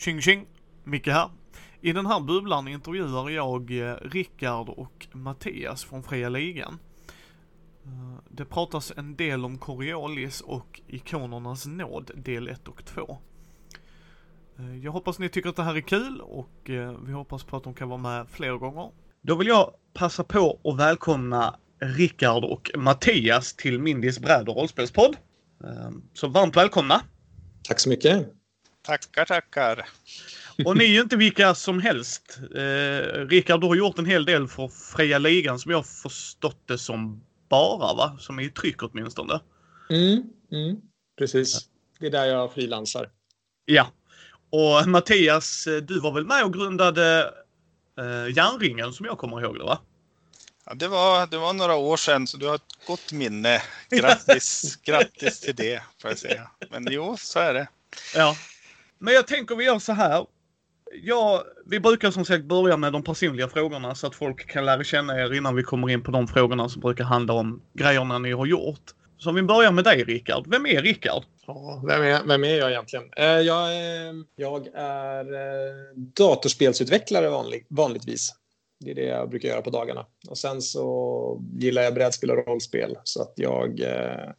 Tjing tjing! Micke här. I den här bubblan intervjuar jag eh, Rickard och Mattias från Fria Ligan. Eh, Det pratas en del om Coriolis och Ikonernas nåd del 1 och 2. Eh, Jag hoppas ni tycker att det här är kul och vi hoppas på att de kan vara med fler gånger. Då vill jag passa på att välkomna Rickard och Mattias till Mindys bräd och rollspelspodd. Så varmt välkomna! Tack så mycket. Tackar, tackar. Och ni är ju inte vilka som helst. Eh, Rickard, du har gjort en hel del för Fria Ligan som jag förstått det som bara, va? Som är i tryck åtminstone. Mm, mm, precis. Det är där jag frilansar. Ja. Och Mattias, du var väl med och grundade eh, Järnringen som jag kommer ihåg det, va? Ja, det, var, det var några år sedan, så du har ett gott minne. Grattis, grattis till det, får jag säga. Men jo, så är det. Ja. Men jag tänker vi gör så här. Ja, vi brukar som sagt börja med de personliga frågorna så att folk kan lära känna er innan vi kommer in på de frågorna som brukar handla om grejerna ni har gjort. Så om vi börjar med dig Rickard. Vem är Rickard? Ja, vem, är, vem är jag egentligen? Eh, eh, jag, är, jag är datorspelsutvecklare vanlig, vanligtvis. Det är det jag brukar göra på dagarna. Och sen så gillar jag brädspel och rollspel så att jag eh,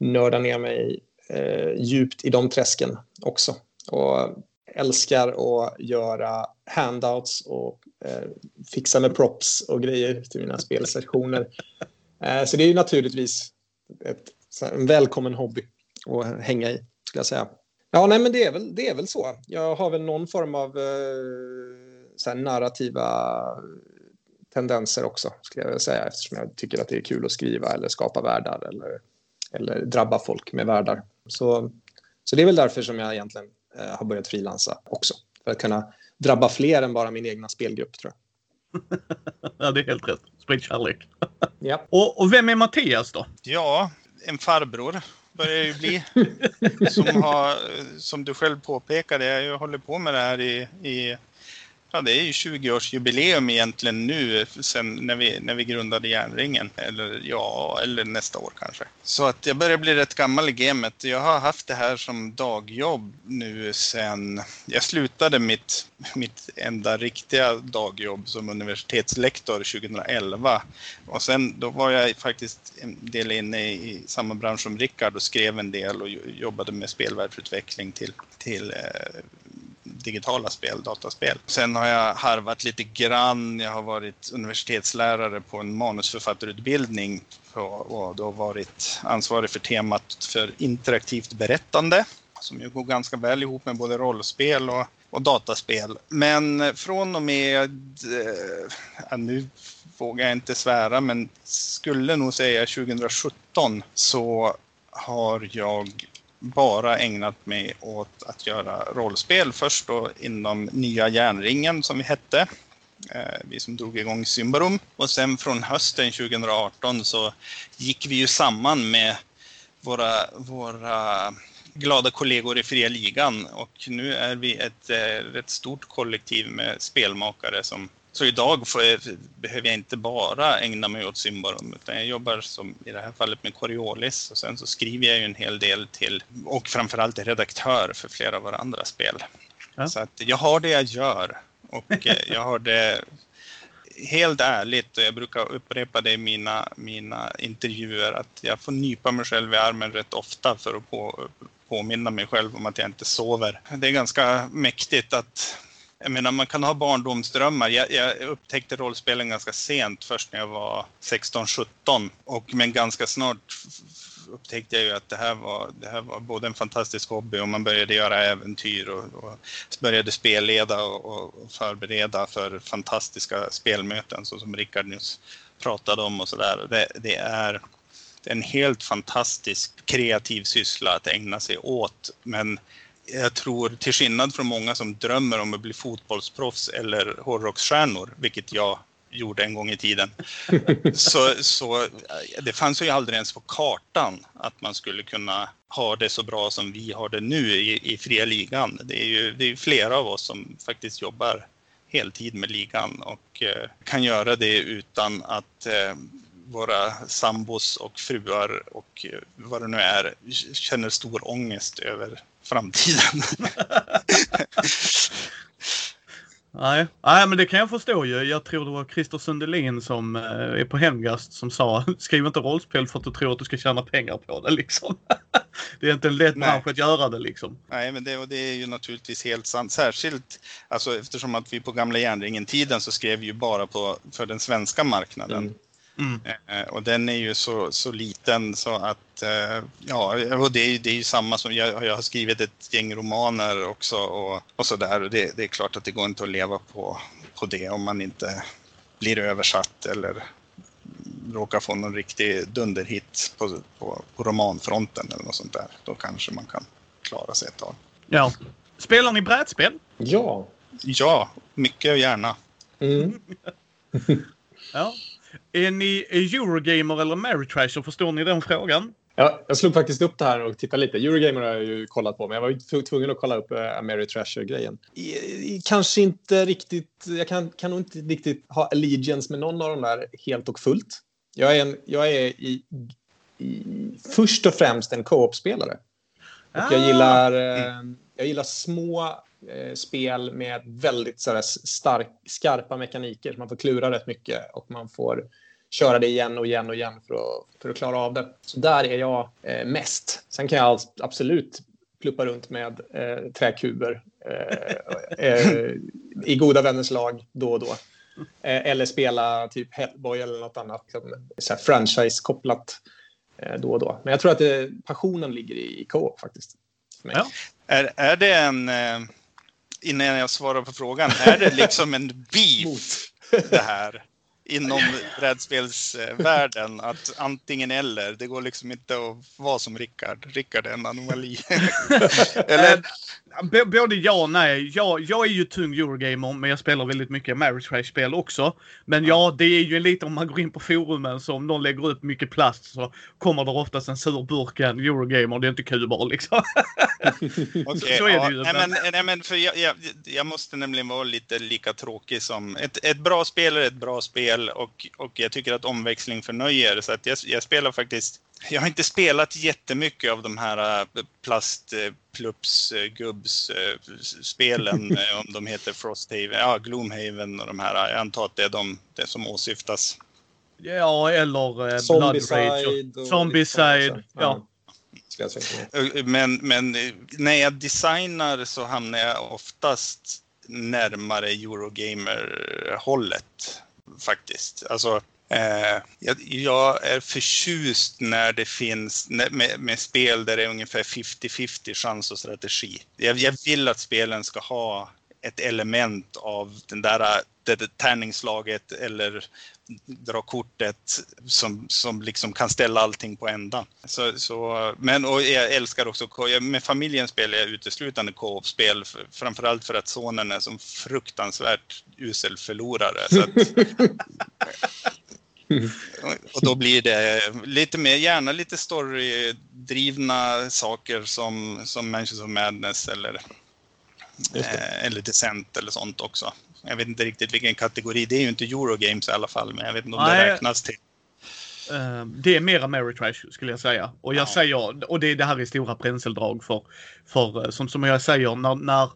nördar ner mig eh, djupt i de träsken också. Och älskar att göra handouts och eh, fixa med props och grejer till mina spelsessioner. Eh, så det är naturligtvis ett, en välkommen hobby att hänga i, skulle jag säga. Ja, nej, men det är väl, det är väl så. Jag har väl någon form av eh, narrativa tendenser också, skulle jag säga, eftersom jag tycker att det är kul att skriva eller skapa världar eller, eller drabba folk med världar. Så, så det är väl därför som jag egentligen har börjat frilansa också. För att kunna drabba fler än bara min egna spelgrupp, tror jag. ja, det är helt rätt. Sprid kärlek. Ja. och, och vem är Mattias då? Ja, en farbror börjar ju bli. Som, har, som du själv påpekade, jag håller på med det här i, i Ja, det är ju 20-årsjubileum egentligen nu sen när vi, när vi grundade järnringen. Eller ja, eller nästa år kanske. Så att jag börjar bli rätt gammal i gamet. Jag har haft det här som dagjobb nu sen jag slutade mitt, mitt enda riktiga dagjobb som universitetslektor 2011. Och sen då var jag faktiskt en del inne i samma bransch som Rickard och skrev en del och jobbade med spelvärldsutveckling till, till eh, digitala spel, dataspel. Sen har jag harvat lite grann. Jag har varit universitetslärare på en manusförfattarutbildning och då varit ansvarig för temat för interaktivt berättande som ju går ganska väl ihop med både rollspel och, och dataspel. Men från och med, eh, ja, nu vågar jag inte svära, men skulle nog säga 2017 så har jag bara ägnat mig åt att göra rollspel. Först då inom Nya Järnringen som vi hette. Eh, vi som drog igång Symbarum. Och sen från hösten 2018 så gick vi ju samman med våra, våra glada kollegor i Fria Ligan och nu är vi ett eh, rätt stort kollektiv med spelmakare som så idag får jag, behöver jag inte bara ägna mig åt Symbarum utan jag jobbar som i det här fallet med Coriolis och sen så skriver jag ju en hel del till och framförallt är redaktör för flera av våra andra spel. Ja. Så att jag har det jag gör och jag har det helt ärligt och jag brukar upprepa det i mina, mina intervjuer att jag får nypa mig själv i armen rätt ofta för att på, påminna mig själv om att jag inte sover. Det är ganska mäktigt att jag menar, man kan ha barndomsdrömmar. Jag, jag upptäckte rollspelen ganska sent, först när jag var 16-17. Och men ganska snart upptäckte jag ju att det här, var, det här var både en fantastisk hobby och man började göra äventyr och, och började spelleda och, och, förbereda för fantastiska spelmöten så som Rickard nyss pratade om och sådär. Det, det är en helt fantastisk kreativ syssla att ägna sig åt. Men jag tror till skillnad från många som drömmer om att bli fotbollsproffs eller hårdrocksstjärnor, vilket jag gjorde en gång i tiden, så, så det fanns ju aldrig ens på kartan att man skulle kunna ha det så bra som vi har det nu i, i fria ligan. Det är ju det är flera av oss som faktiskt jobbar heltid med ligan och eh, kan göra det utan att eh, våra sambos och fruar och vad det nu är känner stor ångest över framtiden. Nej. Nej, men det kan jag förstå ju. Jag tror det var Christer Sundelin som eh, är på Hemgast som sa skriv inte rollspel för att du tror att du ska tjäna pengar på det liksom. det är inte en lätt Nej. bransch att göra det liksom. Nej, men det, och det är ju naturligtvis helt sant. Särskilt alltså, eftersom att vi på gamla järnringen-tiden så skrev vi ju bara på, för den svenska marknaden. Mm. Mm. Eh, och den är ju så, så liten så att, eh, ja, och det är, ju- det är ju samma som, jag, jag har skrivit ett gäng romaner också och, och så där. Och det, det är klart att det går inte att leva på, på det om man inte blir översatt eller råkar få någon riktig dunderhit på, på, på romanfronten eller något sånt där. Då kanske man kan klara sig ett tag. Ja. Spelar ni brädspel? Ja. Ja, mycket och gärna. Mm. Ja. Är ni Eurogamer eller Ameritrasher? Förstår ni den frågan? Ja, jag slog faktiskt upp det här och tittade lite. Eurogamer har jag ju kollat på, men jag var tvungen att kolla upp uh, Ameritrasher-grejen. I- i- Kanske inte riktigt... Jag kan, kan nog inte riktigt ha allegiance med någon av de där helt och fullt. Jag är, en, jag är i, i, först och främst en co-op-spelare. Och jag Ah. gillar, eh, jag gillar små eh, spel med väldigt så stark, skarpa mekaniker. Så man får klura rätt mycket och man får köra det igen och igen och igen för att, för att klara av det. Så där är jag eh, mest. Sen kan jag absolut pluppa runt med eh, träkuber eh, eh, i goda vänners lag då och då. Eh, eller spela typ Hellboy eller något annat liksom, franchise-kopplat eh, då och då. Men jag tror att det, passionen ligger i, i co-op faktiskt. Ja. Är, är det en, innan jag svarar på frågan, är det liksom en beef det här inom brädspelsvärlden? Att antingen eller, det går liksom inte att vara som Rickard. Rickard är en anomali. eller, B- både ja och nej. Jag, jag är ju tung Eurogamer, men jag spelar väldigt mycket Ameritrash-spel också. Men ja, det är ju lite om man går in på forumen så om någon lägger upp mycket plast så kommer det oftast en sur burk en Eurogamer. Det är inte kuber liksom. Okej, så är det ju. Nej, men, nej, men för jag, jag, jag måste nämligen vara lite lika tråkig som... Ett, ett bra spel är ett bra spel och, och jag tycker att omväxling förnöjer. Så att jag, jag spelar faktiskt... Jag har inte spelat jättemycket av de här äh, plastplups gubbs äh, spelen, äh, om de heter Frosthaven, ja, Gloomhaven och de här. Jag antar att det är de det som åsyftas. Ja, eller eh, Blood. Zombicide. och- och Zombicide, ja. Ska jag säga. Eh, Men, men eh, när jag designar så hamnar jag oftast närmare Eurogamer-hållet faktiskt. Alltså, eh, jag, jag är förtjust när det finns när, med, med spel där det är ungefär 50-50 chans och strategi. Jag, jag vill att spelen ska ha ett element av den där eh, det, det tärningslaget eller dra kortet som, som liksom kan ställa allting på ända. Så, så, men och jag älskar också, med familjen spelar jag uteslutande co-op-spel, framförallt för att sonen är som fruktansvärt usel förlorare. Så att, och då blir det lite mer, gärna lite storydrivna saker som, som Mansions of Madness eller, eh, eller Descent eller sånt också. Jag vet inte riktigt vilken kategori, det är ju inte Eurogames i alla fall, men jag vet inte om Nej. det räknas till. Eh, det är mer Ameritrash skulle jag säga. Och jag Ja. säger, och det, det här är stora penseldrag för, för eh, som, som jag säger, när, när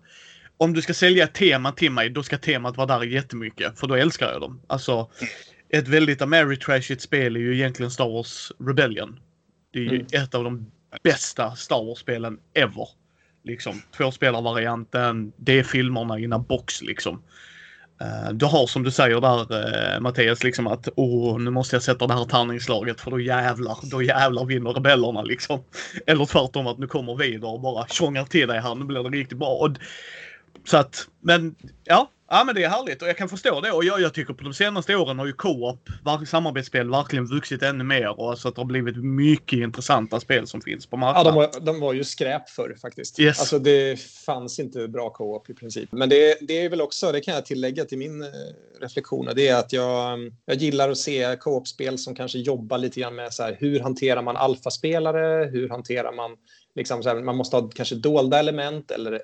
om du ska sälja ett tema till mig, då ska temat vara där jättemycket. För då älskar jag dem. Alltså, ett väldigt Ameritrashigt spel är ju egentligen Star Wars Rebellion. Det är ju Mm. ett av de bästa Star Wars-spelen ever. Liksom, tvåspelarvarianten, det är filmerna i en box liksom. Eh, Du har som du säger där eh, Mattias, liksom att åh, nu måste jag sätta det här tärningslaget för då jävlar, då jävlar vinner rebellerna liksom. Eller tvärtom att nu kommer vi och bara tjongar till dig här, nu blir det riktigt bra. Och, så att, men ja, ja men det är härligt och jag kan förstå det och jag, jag tycker på de senaste åren har ju co-op, samarbetsspel verkligen vuxit ännu mer och så att det har blivit mycket intressanta spel som finns på Ja, marknaden. de var, de var ju skräp förr faktiskt. Yes. Alltså det fanns inte bra co-op i princip. Men det, det är väl också, det kan jag tillägga till min eh, reflektion, det är att jag, jag gillar att se co-op-spel som kanske jobbar lite grann med så här, hur hanterar man alfaspelare, hur hanterar man Liksom så här, man måste ha kanske dolda element eller eh,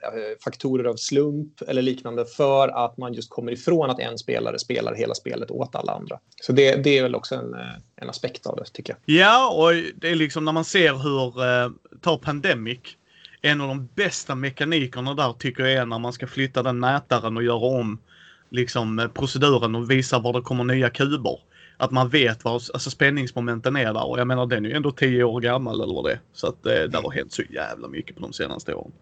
faktorer av slump eller liknande för att man just kommer ifrån att en spelare spelar hela spelet åt alla andra. Så det, det är väl också en, eh, en aspekt av det, tycker jag. Ja, och det är liksom när man ser hur, eh, ta Pandemic, en av de bästa mekanikerna där tycker jag är när man ska flytta den mätaren och göra om liksom eh, proceduren och visa var det kommer nya kuber. Att man vet vad alltså, spänningsmomenten är där och jag menar den är ju ändå tio år gammal eller vad det är. Så att eh, det har hänt så jävla mycket på de senaste åren.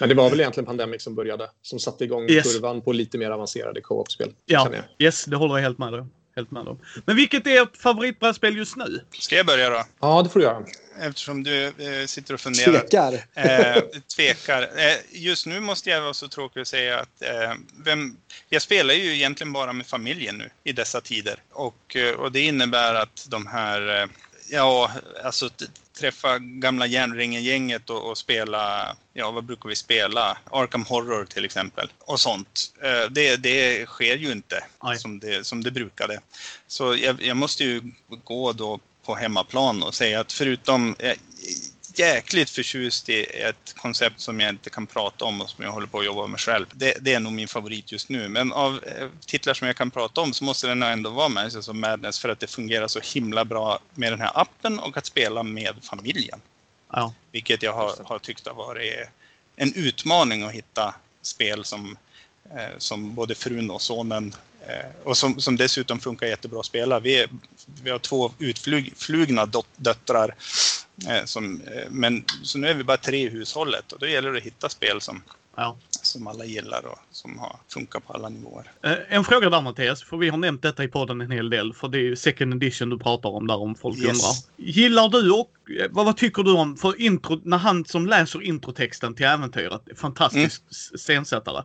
Men det var väl egentligen Pandemic som började, som satte igång Yes. kurvan på lite mer avancerade co-op-spel. Ja, yes, det håller jag helt med om. Helt med om. Men vilket är ert favoritbrädspel just nu? Ska jag börja då? ja, det får du göra. Eftersom du eh, sitter och funderar. Tvekar. Eh, tvekar. Eh, just nu måste jag vara så tråkig att säga att eh, vem, jag spelar ju egentligen bara med familjen nu i dessa tider. Och, eh, och det innebär att de här, eh, ja, alltså träffa gamla järnringen-gänget och, och spela, ja vad brukar vi spela? Arkham Horror till exempel. Och sånt. Eh, det, det sker ju inte Nej. som det, som det brukade. Så jag, jag måste ju gå då på hemmaplan och säga att förutom är jäkligt förtjust i ett koncept som jag inte kan prata om och som jag håller på att jobba med själv. Det, det är nog min favorit just nu. Men av eh, titlar som jag kan prata om så måste den ändå vara Manchester of Madness för att det fungerar så himla bra med den här appen och att spela med familjen. Ja. Vilket jag har, har tyckt har varit en utmaning att hitta spel som, eh, som både frun och sonen Eh, och som, som dessutom funkar jättebra att spela. Vi, är, vi har två utflugna dot, döttrar. Eh, som, eh, men, så nu är vi bara tre i hushållet och då gäller det att hitta spel som, ja. som alla gillar och som har, funkar på alla nivåer. Eh, En fråga där Mattias, för vi har nämnt detta i podden en hel del. För det är ju second edition du pratar om där om folk Yes. undrar. Gillar du och eh, vad, vad tycker du om, för intro, när han som läser introtexten till äventyret, fantastisk mm. scensättare.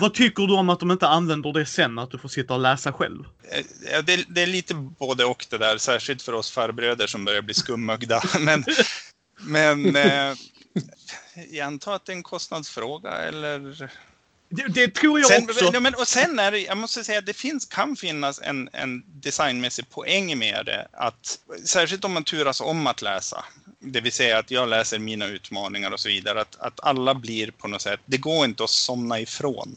Vad tycker du om att de inte använder det sen, att du får sitta och läsa själv? Eh, Det, det är lite både och det där, särskilt för oss farbröder som börjar bli skummögda. Men, men eh, jag antar att det är en kostnadsfråga eller? Det, det tror jag Sen, också. ja, men, och sen är det, jag måste säga det finns, kan finnas en, en designmässig poäng med det. Att, särskilt om man turas om att läsa. Det vill säga att jag läser mina utmaningar och så vidare. Att, att alla blir på något sätt, det går inte att somna ifrån.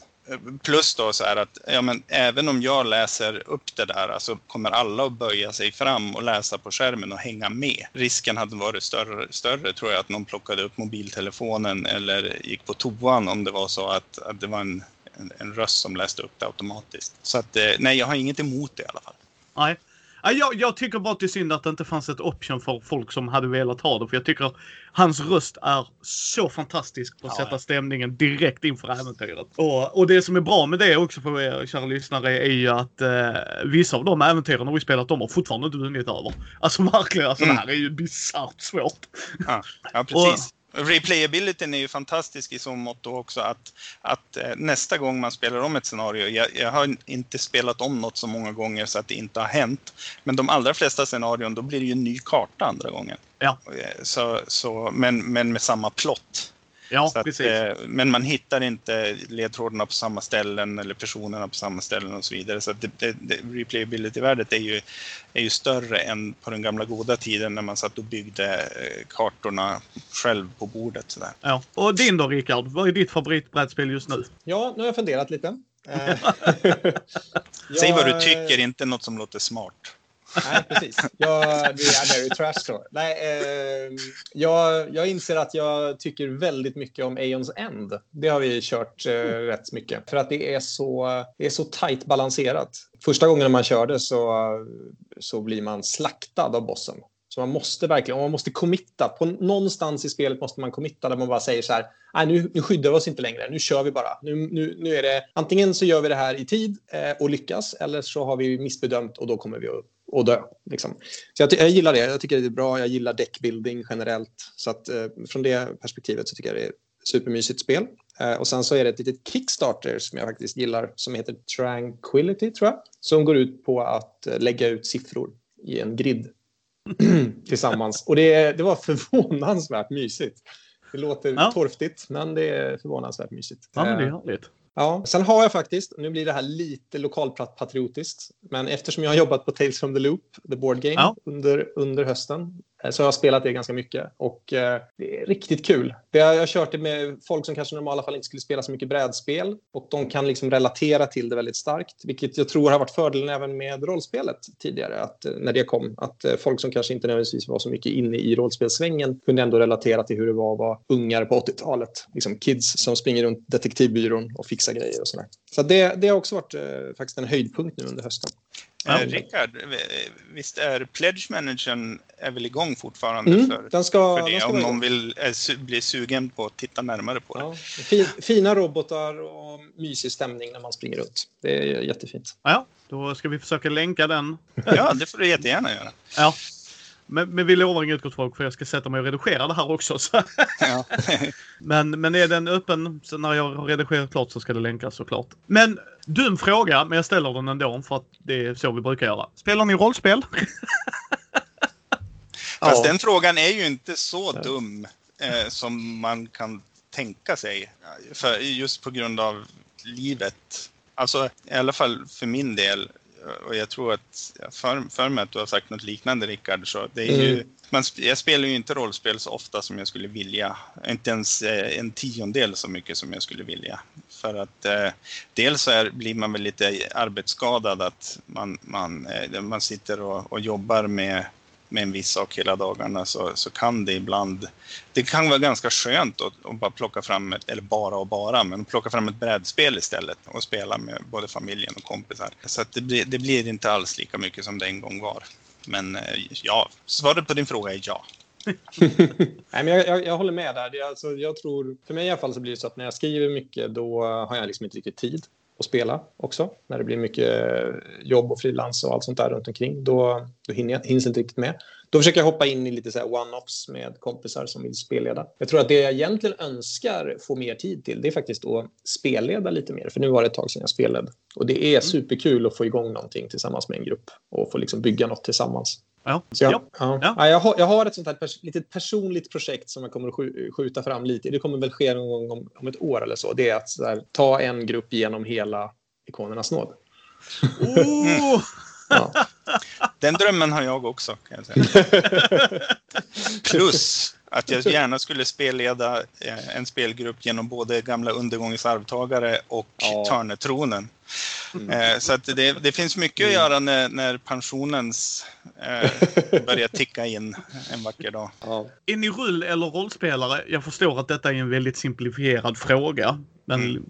Plus då så här att ja, men även om jag läser upp det där så kommer alla att böja sig fram och läsa på skärmen och hänga med. Risken hade varit större, större tror jag att någon plockade upp mobiltelefonen eller gick på toan om det var så att, att det var en, en, en röst som läste upp det automatiskt. Så att eh, nej, jag har inget emot det i alla fall. Nej. Ja, Jag, jag tycker bara att det är synd att det inte fanns ett option för folk som hade velat ha det. För jag tycker hans röst är så fantastisk på att Ja, sätta stämningen direkt inför äventyret. Och, och det som är bra med det också för er kära lyssnare är ju att eh, vissa av de äventyren har vi spelat om och fortfarande inte vunnit över. Alltså verkligen, alltså Mm. det här är ju bisarrt svårt. Ja, ja precis. Replayabilityn är ju fantastisk i så mått också att, att eh, nästa gång man spelar om ett scenario, jag, jag har inte spelat om något så många gånger så att det inte har hänt, men de allra flesta scenarion då blir det ju en ny karta andra gången. Ja. Eh, Så, så, men, men med samma plott. Ja, Så att, precis. eh, men man hittar inte ledtrådarna på samma ställen eller personerna på samma ställen och så vidare. Så att det, det, det, replayability-värdet är ju, är ju större än på den gamla goda tiden när man satt och byggde eh, kartorna själv på bordet. Sådär. Ja. Och din då Rickard, vad är ditt favoritbrädspel just nu? Ja, nu har jag funderat lite. Eh, Säg vad du tycker, inte något som låter smart. Nej, precis. Jag, det är very trash då. Nej, eh, jag, jag inser att jag tycker väldigt mycket om Aeons End. Det har vi kört eh, rätt mycket. För att det är så, det är så tajt balanserat. Första gången man körde så, så blir man slaktad av bossen. Så man måste verkligen, man måste committa. På någonstans i spelet måste man committa där man bara säger så här, nej nu, nu skyddar vi oss inte längre, nu kör vi bara. Nu, nu, nu är det, antingen så gör vi det här i tid eh, och lyckas, eller så har vi missbedömt och då kommer vi att och dö. Liksom. Så jag, jag gillar det. Jag tycker det är bra. Jag gillar deckbuilding generellt. Så att, eh, från det perspektivet så tycker jag det är ett supermysigt spel. Eh, och sen så är det ett litet Kickstarter som jag faktiskt gillar som heter Tranquility tror jag. Som går ut på att eh, lägga ut siffror i en grid tillsammans. Och det, det var förvånansvärt mysigt. Det låter Ja. torftigt, men det är förvånansvärt mysigt. Ja, men det är Eh, härligt. Ja, sen har jag faktiskt, nu blir det här lite lokalpatriotiskt, men eftersom jag har jobbat på Tales from the Loop, the board game, Ja. under, under hösten Eh, så jag har spelat det ganska mycket och eh, det är riktigt kul. Jag har kört det med folk som kanske i normala fall inte skulle spela så mycket brädspel och de kan liksom relatera till det väldigt starkt, vilket jag tror har varit fördelen även med rollspelet tidigare, att, eh, när det kom. Att folk som kanske inte nödvändigtvis var så mycket inne i rollspelssvängen kunde ändå relatera till hur det var att vara ungar på 80-talet. Liksom kids som springer runt detektivbyrån och fixar grejer och sådär. Så det, det har också varit faktiskt en höjdpunkt nu under hösten. Ja. Eh, Rickard, visst är Pledge Managern är väl igång fortfarande mm, för, den ska, för det, den ska om någon vill är, bli sugen på att titta närmare på det. Ja, fin, fina robotar och mysig stämning när man springer runt. Det är jättefint. Ja, då ska vi försöka länka den. Ja, det får du jättegärna göra. Ja. Men, men vi lovar inget gott folk för jag ska sätta mig och redigera det här också. Ja. men, men är den öppen så när jag har redigerat klart så ska det länkas såklart. Men dum fråga, men jag ställer den ändå för att det är så vi brukar göra. Spelar ni rollspel? Fast ja. den frågan är ju inte så dum eh, som man kan tänka sig. För, just på grund av livet. Alltså i alla fall för min del och jag tror att, för, för mig att du har sagt något liknande Rickard, så det är mm. ju, man, jag spelar ju inte rollspel så ofta som jag skulle vilja. Inte ens eh, en tiondel så mycket som jag skulle vilja. För att eh, dels så är, blir man väl lite arbetsskadad att man, man, eh, man sitter och, och jobbar med med en viss sak hela dagarna så, så kan det ibland, det kan vara ganska skönt att, att bara plocka fram, ett, eller bara och bara, men plocka fram ett brädspel istället och spela med både familjen och kompisar. Så att det, blir, det blir inte alls lika mycket som det en gång var. Men eh, ja, svaret på din fråga är ja. Nej, men jag, jag, jag, håller med där. Det alltså, jag tror, för mig i alla fall så blir det så att när jag skriver mycket då har jag liksom inte riktigt tid att spela också. När det blir mycket jobb och frilans och allt sånt där runt omkring. Då, då hinner jag, hinns inte riktigt med. Då försöker jag hoppa in i lite one-offs med kompisar som vill spelleda. Jag tror att det jag egentligen önskar få mer tid till, det är faktiskt att spelleda lite mer. För nu var det ett tag sedan jag spelade. Och det är mm. superkul att få igång någonting tillsammans med en grupp och få liksom bygga något tillsammans. Ja. Jag, ja. Ja. ja. jag, har, jag har ett sånt här pers litet personligt projekt som jag kommer att skjuta fram lite. Det kommer väl ske någon gång om, om ett år eller så. Det är att här, ta en grupp genom hela ikonernas nåd. Oh! ja. Den drömmen har jag också, kan jag säga. Plus att jag gärna skulle spelleda eh, en spelgrupp genom både gamla undergångens arvtagare och ja. Törnetronen. Mm. Eh, så att det, det, finns mycket att mm. göra när, när pensionens eh, börjar ticka in en vacker dag. Ja. Är ni rull eller rollspelare? Jag förstår att detta är en väldigt simplifierad fråga. Men mm.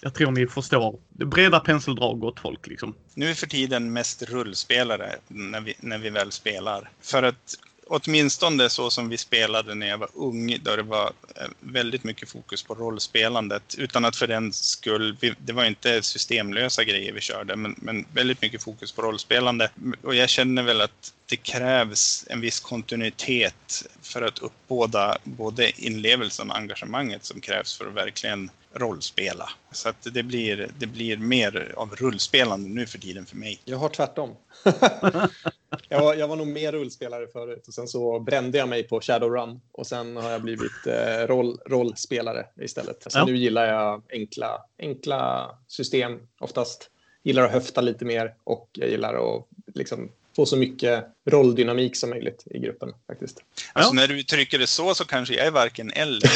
jag tror ni förstår. Breda penseldrag gott folk liksom. Nu för tiden mest rullspelare när vi, när vi väl spelar. För att åtminstone så som vi spelade när jag var ung, då det var eh, väldigt mycket fokus på rollspelandet. Utan att för den skull, det var inte systemlösa grejer vi körde, men, men väldigt mycket fokus på rollspelande. Och jag känner väl att det krävs en viss kontinuitet för att uppbåda både inlevelsen och engagemanget som krävs för att verkligen rollspela. Så att det blir, det blir mer av rullspelande nu för tiden för mig. Jag har tvärtom. jag, var, jag var nog mer rullspelare förut och sen så brände jag mig på Shadowrun och sen har jag blivit eh, roll, rollspelare istället. Så ja. nu gillar jag enkla, enkla system oftast. Gillar att höfta lite mer och jag gillar att liksom få så mycket rolldynamik som möjligt i gruppen faktiskt. Alltså ja. när du uttrycker det så så kanske jag är varken eller.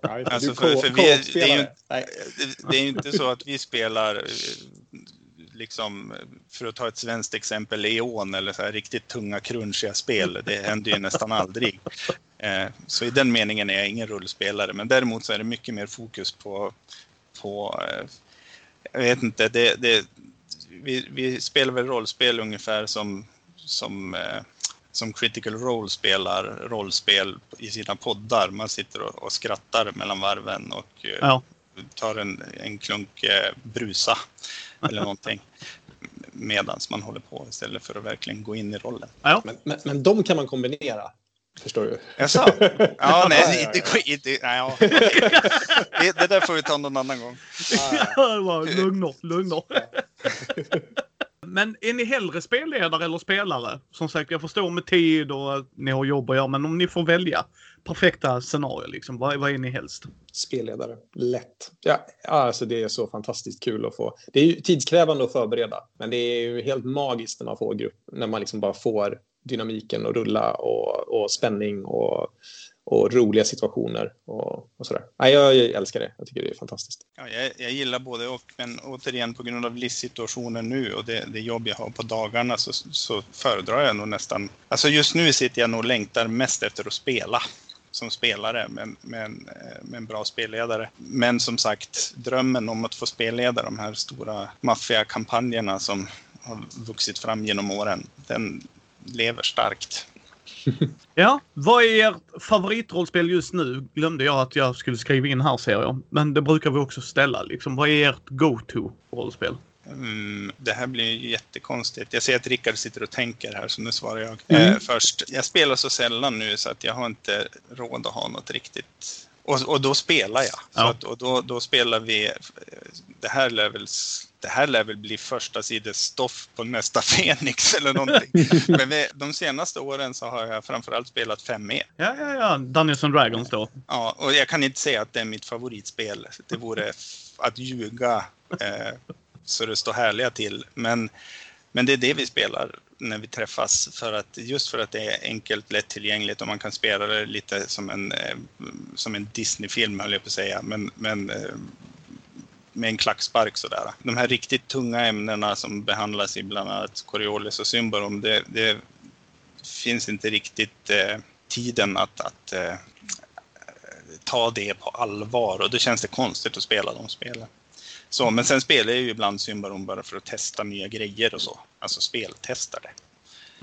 alltså för, för vi, det, är ju, det är ju inte så att vi spelar eh, liksom, för att ta ett svenskt exempel, Leon eller så här riktigt tunga crunchiga spel. Det händer ju nästan aldrig. Eh, så i den meningen är jag ingen rullspelare, men däremot så är det mycket mer fokus på, på eh, jag vet inte, det, det, vi, vi spelar väl rollspel ungefär som, som, eh, som Critical Role spelar rollspel i sina poddar. Man sitter och, och skrattar mellan varven och eh, ja. tar en, en klunk eh, brusa eller någonting medans man håller på istället för att verkligen gå in i rollen. Ja. Men, men, men de kan man kombinera Förstår du? Jaså? Ja, nej, inte, inte, nej, ja. Det, det där får vi ta någon annan gång. Ja, lugn lugn Men är ni hellre spelledare eller spelare? Som sagt, jag förstår med tid och att ni har jobb att göra, men om ni får välja perfekta scenario, liksom, vad, vad är ni helst? Spelledare, lätt. Ja, alltså det är så fantastiskt kul att få. Det är ju tidskrävande att förbereda, men det är ju helt magiskt när man får grupp, när man liksom bara får dynamiken och rulla och, och spänning och, och roliga situationer och, och sådär. Nej, jag, jag älskar det. Jag tycker det är fantastiskt. Ja, jag, jag gillar både och, men återigen på grund av livssituationen nu och det, det jobb jag har på dagarna så, så föredrar jag nog nästan... Alltså just nu sitter jag nog och längtar mest efter att spela som spelare med, med, en, med eh, en bra spelledare. Men som sagt, drömmen om att få spelleda de här stora maffiakampanjerna som har vuxit fram genom åren, den lever starkt. Ja, vad är ert favoritrollspel just nu? Glömde jag att jag skulle skriva in här ser jag. Men det brukar vi också ställa liksom. Vad är ert go-to-rollspel? Mm, det här blir jättekonstigt. Jag ser att Rickard sitter och tänker här, så nu svarar jag. Mm. Eh, först, jag spelar så sällan nu så att jag har inte råd att ha något riktigt... Och, och då spelar jag. Ja. Att, och då, då spelar vi... Det här lär väl, det här lär väl bli första stoff på nästa Fenix eller någonting. Men vi, de senaste åren så har jag framförallt spelat 5E. Ja, ja, ja. Dungeons and Dragons då. Ja, och jag kan inte säga att det är mitt favoritspel. Det vore att ljuga. Eh, så det står härliga till. Men, men det är det vi spelar när vi träffas för att just för att det är enkelt, lättillgängligt och man kan spela det lite som en, eh, som en Disney-film höll jag på att säga. Men, men eh, med en klackspark sådär. De här riktigt tunga ämnena som behandlas i bland annat Coriolis och Symbarom, det, det finns inte riktigt eh, tiden att, att eh, ta det på allvar och då känns det konstigt att spela de spelen. Så, men sen spelar jag ju ibland Symbarom bara för att testa nya grejer och så. Alltså speltestare.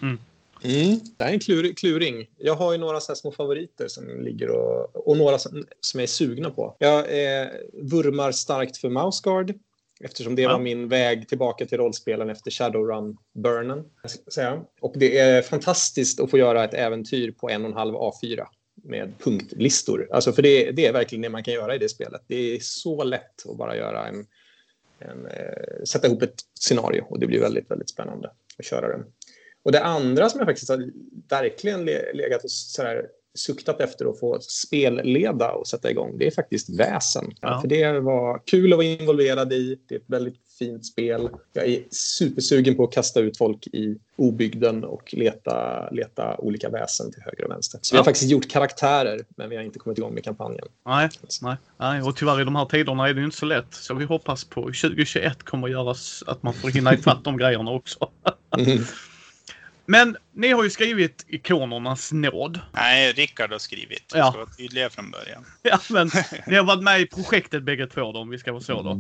Mm. Mm, det är en klur, kluring. Jag har ju några så små favoriter som ligger och, och några som, som jag är sugna på. Jag eh, vurmar starkt för Mouseguard eftersom det ja. var min väg tillbaka till rollspelen efter Shadowrun-burnen. Och det är fantastiskt att få göra ett äventyr på en och en halv A4 med punktlistor. Alltså för det, det, är verkligen det man kan göra i det spelet. Det är så lätt att bara göra en, en eh, sätta ihop ett scenario och det blir väldigt, väldigt spännande att köra den. Och det andra som jag faktiskt har verkligen legat och sådär suktat efter att få spelleda och sätta igång, det är faktiskt Väsen. Ja. För det var kul att vara involverad i. Det är ett väldigt fint spel. Jag är supersugen på att kasta ut folk i obygden och leta, leta olika väsen till höger och vänster. Så ja. vi har faktiskt gjort karaktärer, men vi har inte kommit igång med kampanjen. Nej, nej, nej. och tyvärr i de här tiderna är det ju inte så lätt. Så vi hoppas på 2021 kommer att göras att man får hinna ifatt de grejerna också. mm. Men ni har ju skrivit Ikonernas nåd. Nej, Rickard har skrivit. Vi ja. ska vara tydliga från början. Ja, men ni har varit med i projektet bägge två då, om vi ska vara så då.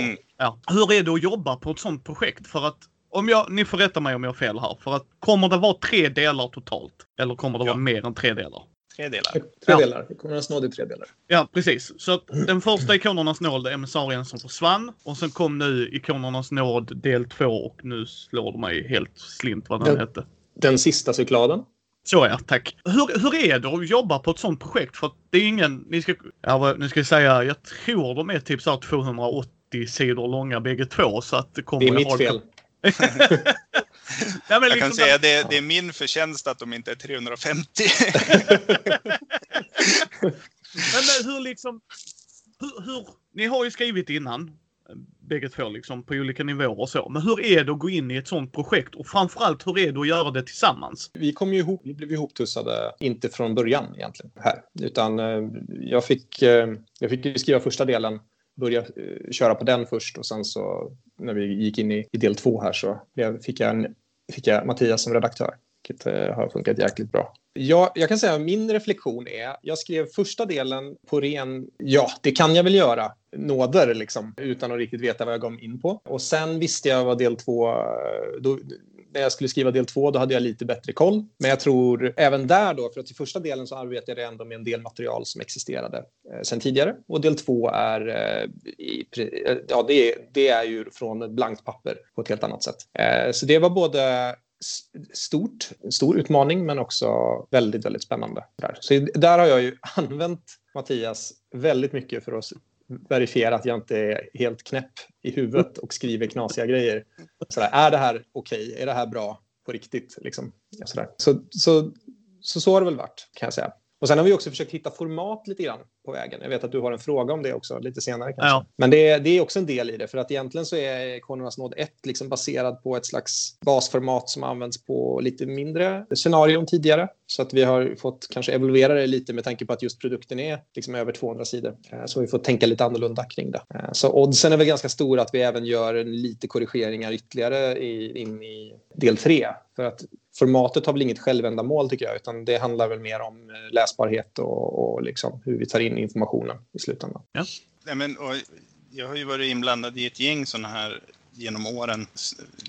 Mm. Ja. Hur är det att jobba på ett sånt projekt? För att om jag, ni får rätta mig om jag har fel här. För att kommer det vara tre delar totalt? Eller kommer det ja. vara mer än tre delar? Tre delar. Tre ja. delar. Ikonernas nåd är tre delar. Ja, precis. Så den första Ikonernas nåd är emissarien som försvann. Och sen kom nu Ikonernas nåd del två och nu slår det mig helt slint vad den ja. hette. Den sista cykladen. Så ja, tack. Hur, hur är det att jobba på ett sånt projekt? För det är ingen, ni ska, ja, nu ska jag säga, jag tror de är typ så 280 sidor långa bägge två så att det kommer... Det är mitt fel. Nej, jag liksom kan säga att det, det, är min förtjänst att de inte är 350. men hur liksom, hur, hur, ni har ju skrivit innan bägge två liksom på olika nivåer och så. Men hur är det att gå in i ett sånt projekt och framförallt hur är det att göra det tillsammans? Vi kom ju ihop, vi blev ihoptussade, inte från början egentligen här, utan eh, jag fick, eh, jag fick skriva första delen börja eh, köra på den först och sen så när vi gick in i, i del två här så fick jag, en, fick jag Mattias som redaktör, vilket eh, har funkat jäkligt bra. Ja, jag kan säga att min reflektion är, jag skrev första delen på ren, ja, det kan jag väl göra, nåder liksom, utan att riktigt veta vad jag gav mig in på. Och sen visste jag vad del två, eh, då, när jag skulle skriva del två, då hade jag lite bättre koll. Men jag tror även där då, för att i första delen så arbetade jag ändå med en del material som existerade eh, sen tidigare. Och del två är, eh, i, eh, ja, det, det är ju från ett blankt papper på ett helt annat sätt. Eh, så det var både stort, stor utmaning men också väldigt, väldigt spännande. Där. Så där har jag ju använt Mattias väldigt mycket för att verifiera att jag inte är helt knäpp i huvudet och skriver knasiga grejer. Sådär, är det här okej? Okay? Är det här bra på riktigt? Liksom, sådär. Så, så, så, så har det väl varit kan jag säga. Och sen har vi också försökt hitta format lite grann på vägen. Jag vet att du har en fråga om det också lite senare kanske. Ja. Men det är, det är också en del i det för att egentligen så är Cornernas Node 1 liksom baserad på ett slags basformat som används på lite mindre scenarion tidigare. Så att vi har fått kanske evolvera det lite med tanke på att just produkten är liksom över 200 sidor. Eh, Så vi får tänka lite annorlunda kring det. Eh, Så oddsen är väl ganska stora att vi även gör lite korrigeringar ytterligare i, in i del 3. För att formatet har väl inget självändamål tycker jag, utan det handlar väl mer om eh, läsbarhet och, och liksom hur vi tar in informationen i slutändan. Nej, men, och jag har ju varit inblandad i ett gäng sådana här genom åren,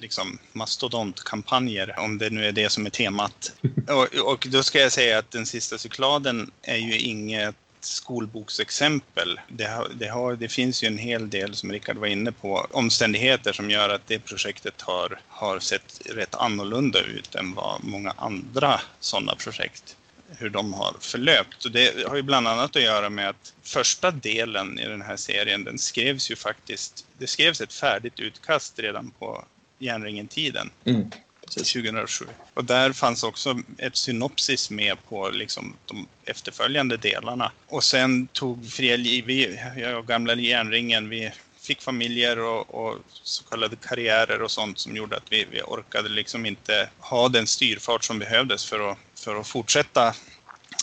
liksom mastodontkampanjer, om det nu är det som är temat. Och, och då ska jag säga att den sista cykladen är ju inget skolboksexempel. Det, har, det, har, det finns ju en hel del, som Rickard var inne på, omständigheter som gör att det projektet har, har sett rätt annorlunda ut än vad många andra sådana projekt hur de har förlöpt. Och det har ju bland annat att göra med att första delen i den här serien, den skrevs ju faktiskt, det skrevs ett färdigt utkast redan på järnringen-tiden. Mm. 2007. Och där fanns också ett synopsis med på liksom de efterföljande delarna. Och sen tog Fria vi, jag och gamla järnringen, vi fick familjer och, och så kallade karriärer och sånt som gjorde att vi, vi orkade liksom inte ha den styrfart som behövdes för att, för att fortsätta.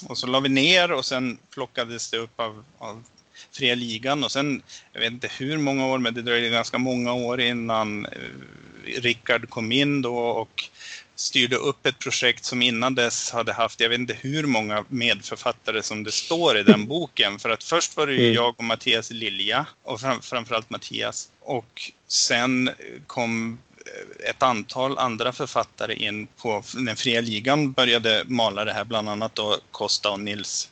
Och så la vi ner och sen plockades det upp av, av Fria Ligan och sen, jag vet inte hur många år, men det dröjde ganska många år innan eh, Rickard kom in då och styrde upp ett projekt som innan dess hade haft, jag vet inte hur många medförfattare som det står i den boken. För att först var det ju Mm. jag och Mattias Lilja, och fram, framförallt Mattias. Och sen kom eh, ett antal andra författare in på den fria ligan började mala det här, bland annat då Costa och Nils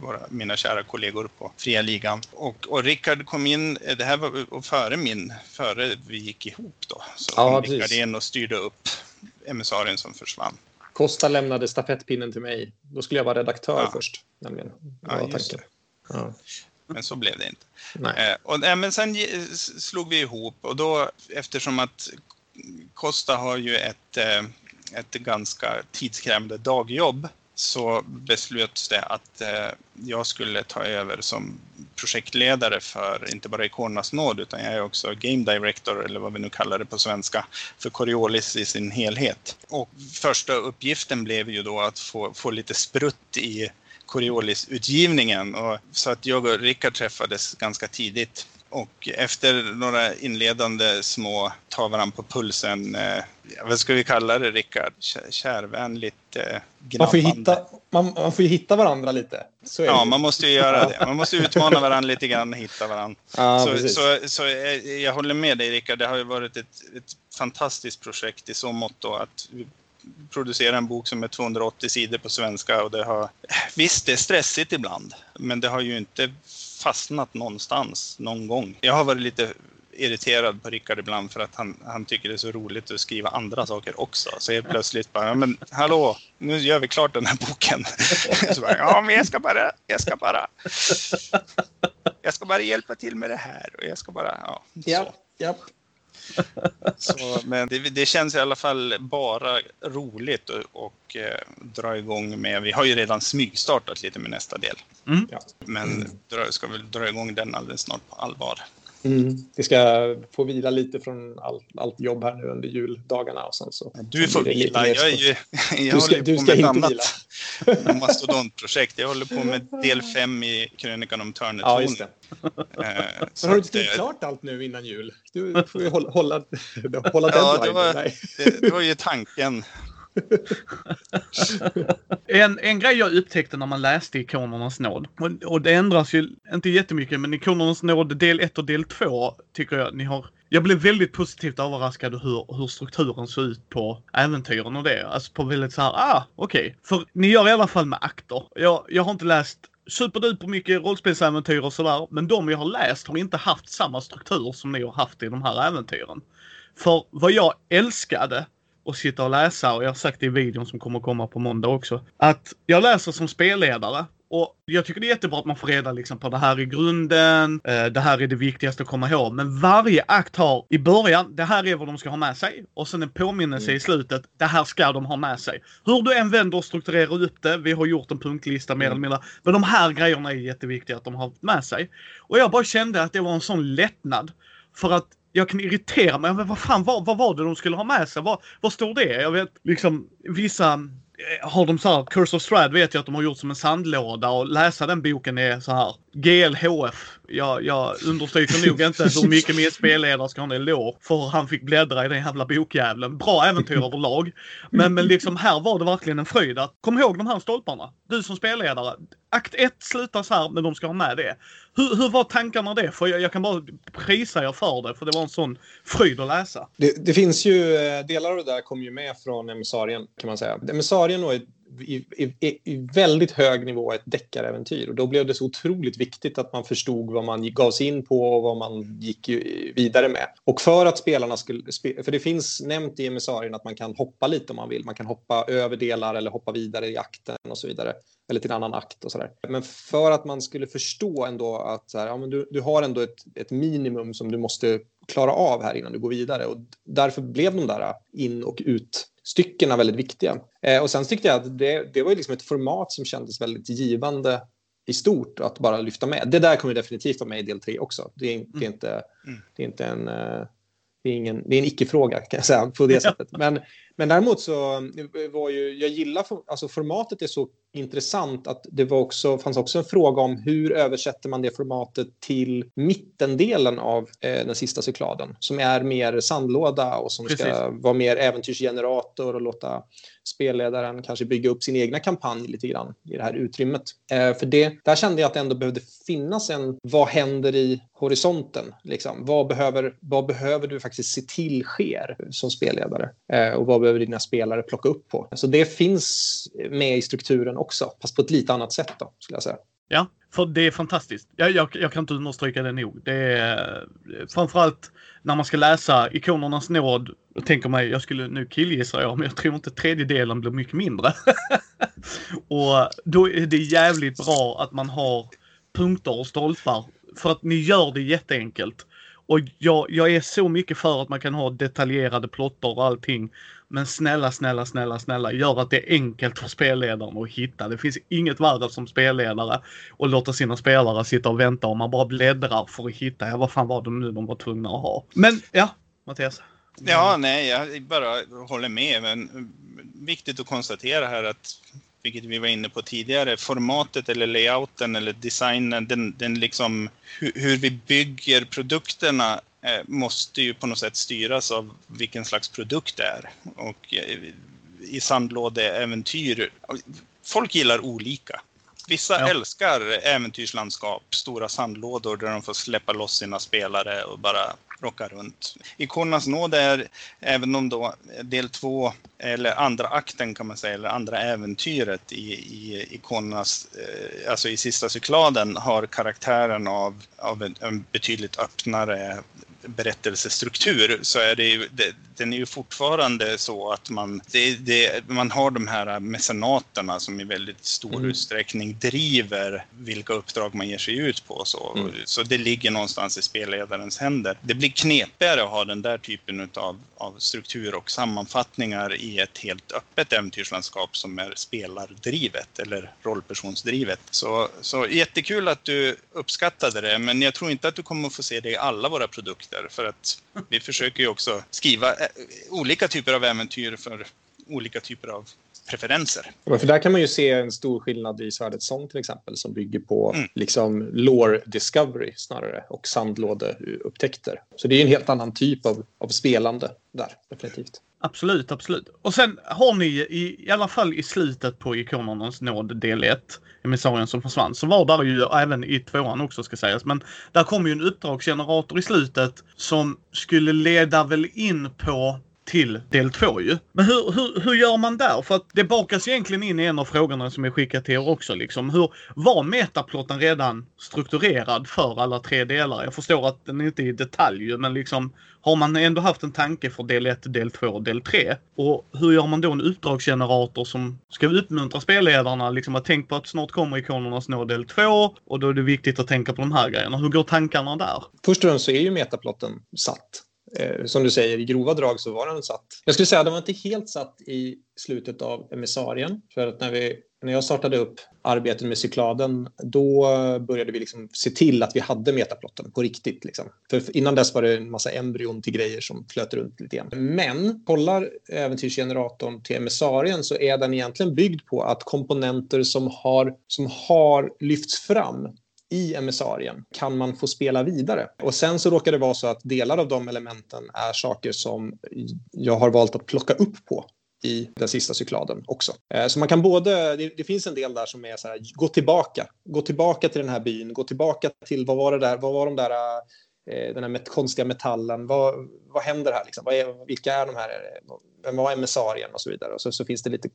våra, mina kära kollegor på fria ligan. Och, och Rickard kom in, eh, det här var före min, före vi gick ihop då. Så Ja, kom. Rickard in och styrde upp emissarien som försvann. Costa lämnade stafettpinnen till mig. Då skulle jag vara redaktör Ja. först. Nämligen. Ja. Ja. Men så blev det inte. Nej. Eh, och, men sen slog vi ihop och då eftersom att Costa har ju ett, eh, ett ganska tidskrävande dagjobb så beslöts det att eh, jag skulle ta över som projektledare för inte bara Ikonernas nåd utan jag är också Game Director eller vad vi nu kallar det på svenska för Coriolis i sin helhet. Och första uppgiften blev ju då att få, få lite sprutt i Coriolis-utgivningen. Så att jag och Rickard träffades ganska tidigt. Och efter några inledande små ta varandra på pulsen, eh, vad ska vi kalla det Rickard? Kä- Kärvänligt eh, Man, får hitta, man, man får ju hitta varandra lite. Ja, det. man måste ju göra det. Man måste utmana varandra lite grann och hitta varandra. ja, så, precis. så, så eh, jag håller med dig Rickard, det har ju varit ett, ett fantastiskt projekt i så mått då att vi producerar en bok som är 280 sidor på svenska och det har, visst det är stressigt ibland, men det har ju inte fastnat någonstans någon gång. Jag har varit lite irriterad på Rickard ibland för att han, han tycker det är så roligt att skriva andra saker också. Så helt plötsligt bara, men hallå, nu gör vi klart den här boken. Så bara, ja, men jag ska bara, jag ska bara, jag ska bara hjälpa till med det här och jag ska bara, ja. Så. Ja, ja. Så, men det, det känns i alla fall bara roligt och, och eh, dra igång med, vi har ju redan smygstartat lite med nästa del. Mm. Ja. Men dra, ska väl dra igång den alldeles snart på allvar. Mm. Vi ska få vila lite från all, allt jobb här nu under juldagarna. Och sen så Du får vila, jag, är ju, jag Du ska- håller på ska med ett annat mastodontprojekt. Jag håller på med del fem i krönikan om Ja, Törnetron. det. Eh, Men så har du inte eh, klart allt nu innan jul? Du får ju hålla, hålla, hålla Ja, deadline. det var- det, det var ju tanken. En, en grej jag upptäckte när man läste Ikonernas nåd, och, och det ändras ju inte jättemycket, men Ikonernas nåd del 1 och del 2 tycker jag ni har jag blev väldigt positivt överraskad hur, hur strukturen såg ut på äventyren och det. Alltså på väldigt så här, ah, okej. För ni gör i alla fall med akter. Jag, jag har inte läst superduper mycket rollspelsäventyr och sådär, men de jag har läst har inte haft samma struktur som ni har haft i de här äventyren. För vad jag älskade och sitta och läsa, och jag har sagt det i videon som kommer komma på måndag också, att jag läser som spelledare Och jag tycker det är jättebra att man får reda liksom på det här är grunden, eh, det här är det viktigaste att komma ihåg. Men varje akt har i början, det här är vad de ska ha med sig. Och sen en påminnelse Mm. i slutet, det här ska de ha med sig. Hur du än vänder och strukturerar upp det, vi har gjort en punktlista mer Mm. eller mindre. Men de här grejerna är jätteviktiga att de har med sig. Och jag bara kände att det var en sån lättnad. För att jag kan irritera mig. Men vad fan, vad, vad var det de skulle ha med sig? Vad, vad står det? Jag vet liksom vissa eh, har de så här, Curse of Strad vet jag att de har gjort som en sandlåda och läsa den boken är så här. GLHF. Jag, jag understryker nog inte hur mycket min spelledare ska ha en eloge för han fick bläddra i den jävla bokjävlen. Bra äventyr överlag. Men, men liksom här var det verkligen en fröjd att kom ihåg de här stolparna. Du som spelledare. Akt 1 slutar så här men de ska ha med det. Hur, hur var tankarna det? För jag, jag kan bara prisa er för det för det var en sån fröjd att läsa. Det, det finns ju, eh, delar av det där kom ju med från emissarien kan man säga. Emissarien var ett, i, i, i väldigt hög nivå ett deckaräventyr och då blev det så otroligt viktigt att man förstod vad man gav sig in på och vad man gick vidare med. Och för att spelarna skulle, för det finns nämnt i emissarien att man kan hoppa lite om man vill. Man kan hoppa över delar eller hoppa vidare i akten och så vidare. Eller till en annan akt och sådär. Men för att man skulle förstå ändå att så här, ja, men du, du har ändå ett, ett minimum som du måste klara av här innan du går vidare. Och därför blev de där in och ut styckena väldigt viktiga. Eh, och sen tyckte jag att det, det var liksom ett format som kändes väldigt givande i stort att bara lyfta med. Det där kommer definitivt vara med i del tre också. Det är, det är inte, Mm. det är inte en... eh, Det är, ingen, det är en icke-fråga kan jag säga på det sättet. Men, men däremot så eh, var ju, jag gillar, for- alltså formatet är så intressant att det var också, fanns också en fråga om hur översätter man det formatet till mittendelen av eh, den sista cykladen som är mer sandlåda och som ska Precis. vara mer äventyrsgenerator och låta spelledaren kanske bygga upp sin egna kampanj lite grann i det här utrymmet. Eh, för det, där kände jag att det ändå behövde finnas en vad händer i horisonten? Liksom? Vad, behöver, vad behöver du faktiskt se till sker som spelledare? Eh, och vad behöver dina spelare plocka upp på? Så det finns med i strukturen också, fast på ett lite annat sätt då, skulle jag säga. Ja, för det är fantastiskt. Jag, jag, jag kan inte understryka det nog. Det är eh, framförallt när man ska läsa Ikonernas nåd. Jag tänker mig, jag skulle nu killgissa jag, men jag tror inte tredjedelen blir mycket mindre. och då är det jävligt bra att man har punkter och stolpar. För att ni gör det jätteenkelt. Och jag, jag är så mycket för att man kan ha detaljerade plotter och allting. Men snälla, snälla, snälla, snälla, gör att det är enkelt för spelledaren att hitta. Det finns inget värre som spelledare och låta sina spelare sitta och vänta och man bara bläddrar för att hitta, ja vad fan var det nu de var tvungna att ha. Men ja, Mattias. Ja, nej, jag bara håller med. Men viktigt att konstatera här att, vilket vi var inne på tidigare, formatet eller layouten eller designen, den, den liksom, hur, hur vi bygger produkterna måste ju på något sätt styras av vilken slags produkt det är. Och eh, i sandlådeäventyr, folk gillar olika. Vissa Ja. älskar äventyrslandskap, stora sandlådor där de får släppa loss sina spelare och bara rocka runt. Ikonernas nåd är, även om då del två, eller andra akten kan man säga, eller andra äventyret i, i Ikonernas, eh, alltså i sista cykladen, har karaktären av, av en, en betydligt öppnare berättelsestruktur så är det ju, det, den är ju fortfarande så att man, det, det, man har de här mecenaterna som i väldigt stor Mm. utsträckning driver vilka uppdrag man ger sig ut på. Så, Mm. så det ligger någonstans i spelledarens händer. Det blir knepigare att ha den där typen av, av struktur och sammanfattningar i ett helt öppet äventyrslandskap som är spelardrivet eller rollpersonsdrivet. Så, så jättekul att du uppskattade det, men jag tror inte att du kommer att få se det i alla våra produkter för att vi försöker ju också skriva eh, olika typer av äventyr för olika typer av preferenser. Ja, För där kan man ju se en stor skillnad i Svärdets sång till exempel som bygger på Mm. liksom lore discovery snarare och sandlådeupptäckter. Så det är ju en helt annan typ av, av spelande där, definitivt. Absolut, absolut. Och sen har ni i, i alla fall i slutet på Ikonernas nåd del 1, emissarien som försvann, så var där ju även i tvåan också ska sägas, men där kom ju en uppdragsgenerator i slutet som skulle leda väl in på till del 2 ju. Men hur, hur, hur gör man där? För att det bakas egentligen in i en av frågorna som är skickat till er också liksom. Hur, var metaplotten redan strukturerad för alla tre delar? Jag förstår att den inte är i detalj men liksom har man ändå haft en tanke för del 1, del 2 och del 3? Och hur gör man då en uppdragsgenerator som ska uppmuntra spelledarna liksom att tänka på att snart kommer ikonernas nå del 2 och då är det viktigt att tänka på de här grejerna. Hur går tankarna där? Först och främst så är ju metaplotten satt. Eh, som du säger, i grova drag så var den satt. Jag skulle säga att den var inte helt satt i slutet av emissarien. För att när, vi, när jag startade upp arbetet med cykladen, då började vi liksom se till att vi hade metaplotten på riktigt. Liksom. För innan dess var det en massa embryon till grejer som flöt runt lite grann. Men kollar äventyrsgeneratorn till emissarien så är den egentligen byggd på att komponenter som har, som har lyfts fram i emissarien kan man få spela vidare. Och sen så råkar det vara så att delar av de elementen är saker som jag har valt att plocka upp på i den sista cykladen också. Eh, så man kan både, det, det, finns en del där som är så här, gå tillbaka, gå tillbaka till den här byn, gå tillbaka till, vad var det där, vad var de där eh, den här konstiga metallen. Vad, vad händer här? Liksom? Vad är, vilka är de här? Eh, vem var emissarien? Och så vidare. Och så, så finns det lite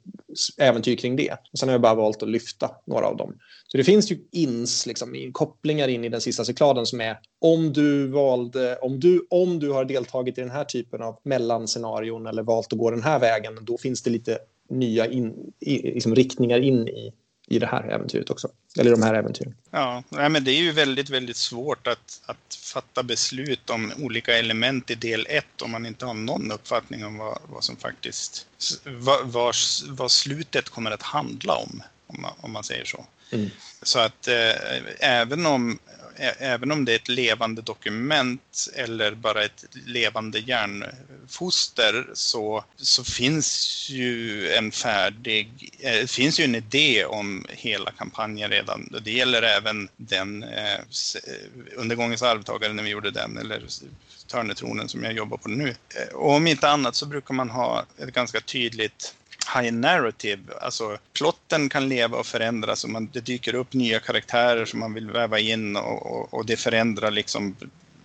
äventyr kring det. Och sen har jag bara valt att lyfta några av dem. Så det finns ju ins, liksom, kopplingar in i den sista cykladen som är om du valde, om du, om du har deltagit i den här typen av mellanscenarion eller valt att gå den här vägen, då finns det lite nya in, i, liksom riktningar in i i det här äventyret också. Eller de här äventyren. Ja, men det är ju väldigt, väldigt svårt att, att fatta beslut om olika element i del 1 om man inte har någon uppfattning om vad, vad som faktiskt, vad, vad, vad slutet kommer att handla om, om man, om man säger så. Mm. Så att eh, även om även om det är ett levande dokument eller bara ett levande hjärnfoster så, så finns ju en färdig, eh, finns ju en idé om hela kampanjen redan. Det gäller även den eh, eh, undergångens arvtagare när vi gjorde den, eller Törnetronen som jag jobbar på nu. Eh, och om inte annat så brukar man ha ett ganska tydligt high narrative. Alltså plotten kan leva och förändras och man, det dyker upp nya karaktärer som man vill väva in och, och, och det förändrar liksom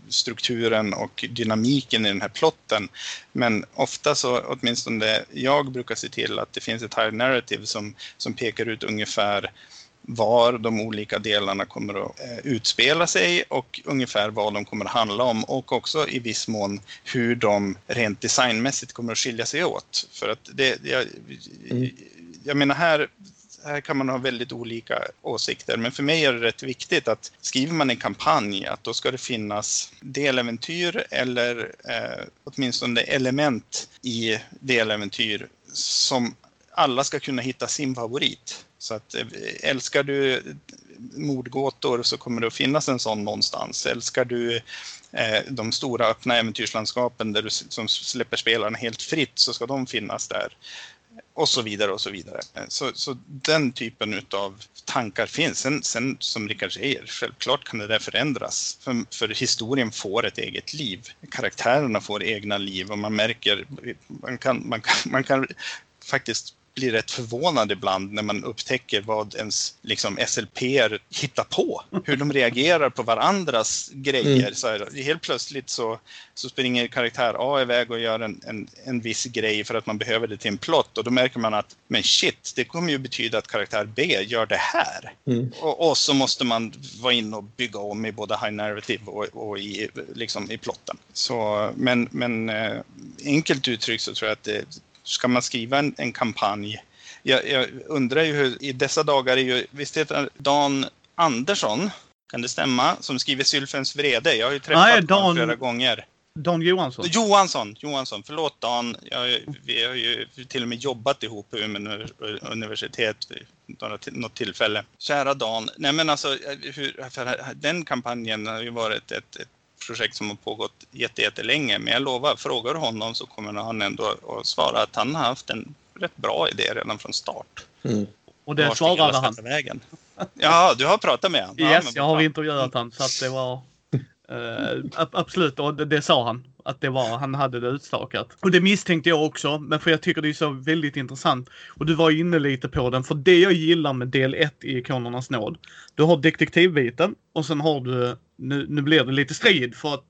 strukturen och dynamiken i den här plotten. Men ofta så, åtminstone jag brukar se till att det finns ett high narrative som, som pekar ut ungefär var de olika delarna kommer att eh, utspela sig och ungefär vad de kommer att handla om och också i viss mån hur de rent designmässigt kommer att skilja sig åt. För att det, jag, mm. jag menar här, här kan man ha väldigt olika åsikter, men för mig är det rätt viktigt att skriver man en kampanj att då ska det finnas deläventyr eller eh, åtminstone element i deläventyr som alla ska kunna hitta sin favorit. Så att eh, älskar du mordgåtor så kommer det att finnas en sån någonstans. Älskar du eh, de stora öppna äventyrslandskapen där du, som släpper spelarna helt fritt så ska de finnas där. Och så vidare och så vidare. Eh, så, så den typen av tankar finns. Sen, sen som Rickard säger, självklart kan det där förändras. För, för, historien får ett eget liv. Karaktärerna får egna liv och man märker, man kan, man kan, man kan faktiskt blir rätt förvånad ibland när man upptäcker vad ens liksom, SLP hittar på. Hur de reagerar på varandras grejer. Mm. Så här, helt plötsligt så, så springer karaktär A iväg och gör en, en, en viss grej för att man behöver det till en plott och då märker man att men shit, det kommer ju betyda att karaktär B gör det här. Mm. Och, och, så måste man vara inne och bygga om i både high narrative och, och i, liksom, i plotten. Så, men men äh, enkelt uttryckt så tror jag att det, ska man skriva en, en kampanj? Jag, jag, undrar ju hur, i dessa dagar är ju, visst heter Dan Andersson, kan det stämma, som skriver Sylfens vrede? Jag har ju träffat Nej, Dan, honom flera gånger. Dan Johansson? Johansson, Johansson. Förlåt Dan. Jag, vi har ju till och med jobbat ihop på Umeå universitet vid något tillfälle. Kära Dan. Nej men alltså, hur, den kampanjen har ju varit ett, ett projekt som har pågått jättelänge. Men jag lovar, frågar du honom så kommer han ändå att svara att han har haft en rätt bra idé redan från start. Mm. Och det svarade han? Vägen. Ja, du har pratat med honom? Yes, jag har intervjuat honom så att det var Uh, absolut, och det, det, sa han. Att det var, han hade det utstakat. Och det misstänkte jag också, men för jag tycker det är så väldigt intressant. Och du var inne lite på den, för det jag gillar med del 1 i Ikonernas nåd. Du har detektivbiten och sen har du, nu, nu blir det lite strid för att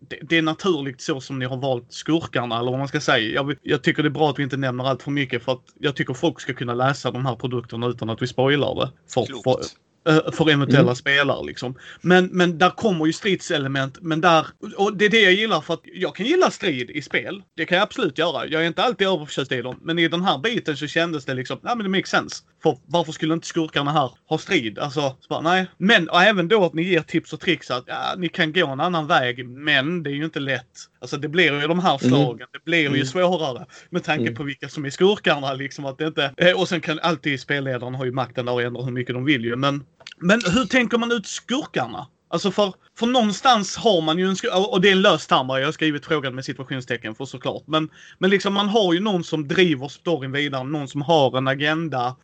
det, det, är naturligt så som ni har valt skurkarna eller vad man ska säga. Jag, jag, tycker det är bra att vi inte nämner allt för mycket för att jag tycker folk ska kunna läsa de här produkterna utan att vi spoilar det. För, för, för eventuella mm. spelare liksom. Men, men där kommer ju stridselement, men där, och det är det jag gillar för att jag kan gilla strid i spel. Det kan jag absolut göra. Jag är inte alltid överförtjust i dem, men i den här biten så kändes det liksom, nej men det makes sense. För varför skulle inte skurkarna här ha strid? Alltså, bara, nej. Men och även då att ni ger tips och tricks att ja, ni kan gå en annan väg, men det är ju inte lätt. Alltså det blir ju de här mm. slagen, mm. det blir ju mm. svårare med tanke mm. på vilka som är skurkarna liksom att det inte, eh, och sen kan alltid spelledaren ha ju makten där och ändra hur mycket de vill ju, men men hur tänker man ut skurkarna? Alltså för, för någonstans har man ju en och det är en lös term jag har skrivit frågan med situationstecken för såklart. Men, men liksom man har ju någon som driver storyn vidare, någon som har en agenda.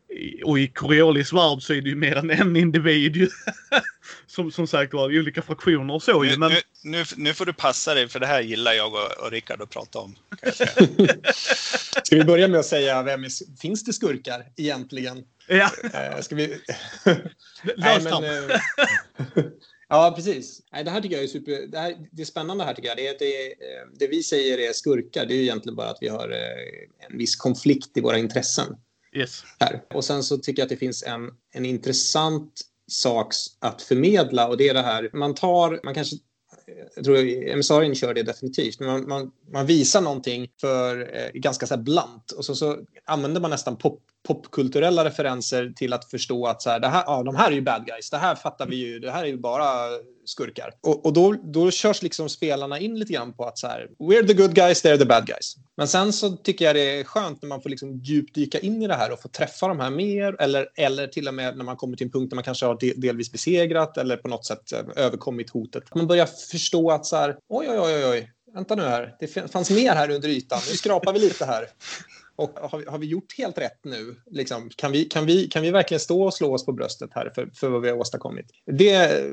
Och i Coriolis värld så är det ju mer än en individ ju. som, som sagt var, olika fraktioner och så nu, ju. Men... Nu, nu, nu, får du passa dig för det här gillar jag och, och Rickard att prata om. Ska vi börja med att säga, vem är, finns det skurkar egentligen? Ja. Eh, ska vi... Nej, men, Ja, precis. Det här tycker jag är super... Det, här, det spännande här tycker jag. Det, är, det, eh, det vi säger är skurkar, det är ju egentligen bara att vi har en viss konflikt i våra intressen. Yes. Här. Och sen så tycker jag att det finns en, en intressant sak att förmedla och det är det här, man tar, man kanske jag tror emissarien kör det definitivt, men man, man, man visar någonting för eh, ganska så blant och så, så använder man nästan pop, popkulturella referenser till att förstå att så här, det här, ja, de här är ju bad guys, det här fattar vi ju, det här är ju bara skurkar. Och, och då, då körs liksom spelarna in lite grann på att så här, we're the good guys, they're the bad guys. Men sen så tycker jag det är skönt när man får liksom djupdyka in i det här och få träffa de här mer eller, eller till och med när man kommer till en punkt där man kanske har delvis besegrat eller på något sätt eh, överkommit hotet. Man börjar förstå att så här, oj, oj, oj, oj, vänta nu här, det fanns mer här under ytan, nu skrapar vi lite här. Och har vi, har vi gjort helt rätt nu? Liksom, kan, vi, kan, vi, kan vi verkligen stå och slå oss på bröstet här för, för vad vi har åstadkommit? Det,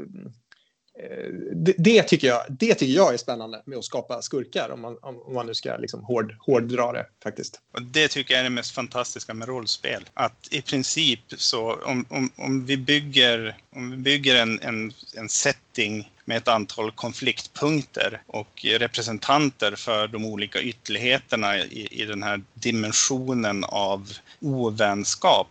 Eh, det, det, tycker jag, det tycker jag är spännande med att skapa skurkar om man, om man nu ska liksom hård, hårddra det faktiskt. Och det tycker jag är det mest fantastiska med rollspel. Att i princip så om, om, om vi bygger, om vi bygger en, en, en setting med ett antal konfliktpunkter och representanter för de olika ytterligheterna i, i den här dimensionen av ovänskap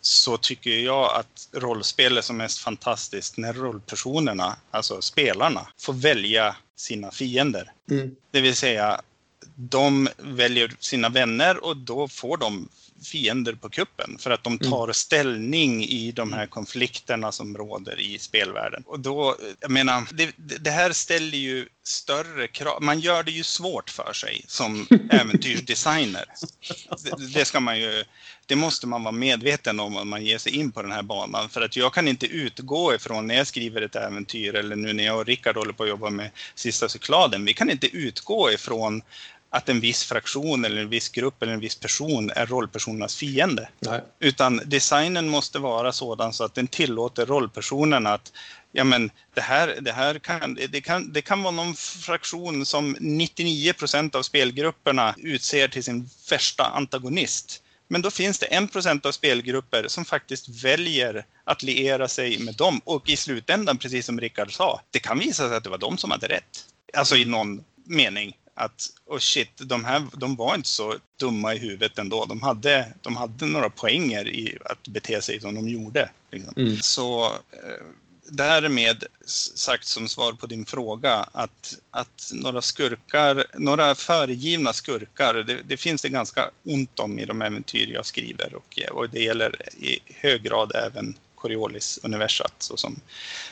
så tycker jag att rollspel är som mest fantastiskt när rollpersonerna, alltså spelarna, får välja sina fiender. Mm. Det vill säga, de väljer sina vänner och då får de fiender på kuppen för att de mm. tar ställning i de här konflikterna som råder i spelvärlden. Och då, jag menar, det, det här ställer ju större krav. Man gör det ju svårt för sig som äventyrsdesigner. Det, det ska man ju det måste man vara medveten om om man ger sig in på den här banan. För att jag kan inte utgå ifrån när jag skriver ett äventyr eller nu när jag och Rickard håller på att jobba med Sista cykladen. Vi kan inte utgå ifrån att en viss fraktion eller en viss grupp eller en viss person är rollpersonernas fiende. Nej. Utan designen måste vara sådan så att den tillåter rollpersonerna att ja men det här, det här kan, det kan, det kan vara någon fraktion som 99 procent av spelgrupperna utser till sin värsta antagonist. Men då finns det en procent av spelgrupper som faktiskt väljer att liera sig med dem. Och i slutändan, precis som Rickard sa, det kan visa sig att det var de som hade rätt. Alltså i någon mening. Att, oh shit, de här de var inte så dumma i huvudet ändå. De hade, de hade några poänger i att bete sig som de gjorde. Liksom. Mm. Så eh, därmed sagt som svar på din fråga att, att några skurkar, några föregivna skurkar, det, det, finns det ganska ont om i de äventyr jag skriver och, och det gäller i hög grad även Coriolis-universat så som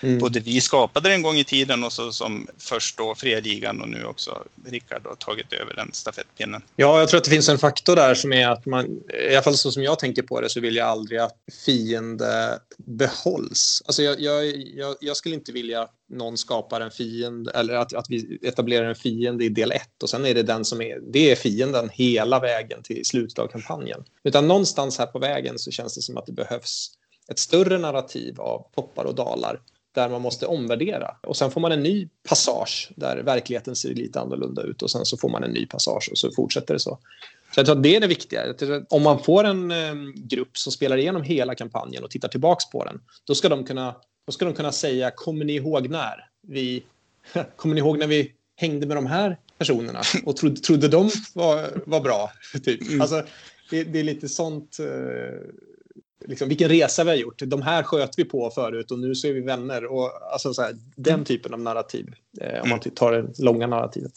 mm. både vi skapade det en gång i tiden och så som först då Fria Ligan och nu också Rickard har tagit över den stafettpinnen. Ja, jag tror att det finns en faktor där som är att man, i alla fall så som jag tänker på det så vill jag aldrig att fiende behålls. Alltså jag, jag, jag, jag skulle inte vilja att någon skapar en fiende eller att, att vi etablerar en fiende i del 1 och sen är det den som är, det är fienden hela vägen till slutet av kampanjen. Utan någonstans här på vägen så känns det som att det behövs ett större narrativ av toppar och dalar där man måste omvärdera. Och sen får man en ny passage där verkligheten ser lite annorlunda ut och sen så får man en ny passage och så fortsätter det så. Så jag tror att det är det viktiga. Om man får en eh, grupp som spelar igenom hela kampanjen och tittar tillbaks på den, då ska de kunna, då ska de kunna säga, kommer ni ihåg när vi kommer ni ihåg när vi hängde med de här personerna och trodde, trodde de var, var bra? Typ. Mm. Alltså, det, det är lite sånt... Liksom, vilken resa vi har gjort. De här sköt vi på förut och nu så är vi vänner. Och, alltså, så här, den typen av narrativ, eh, om man tar det långa narrativet.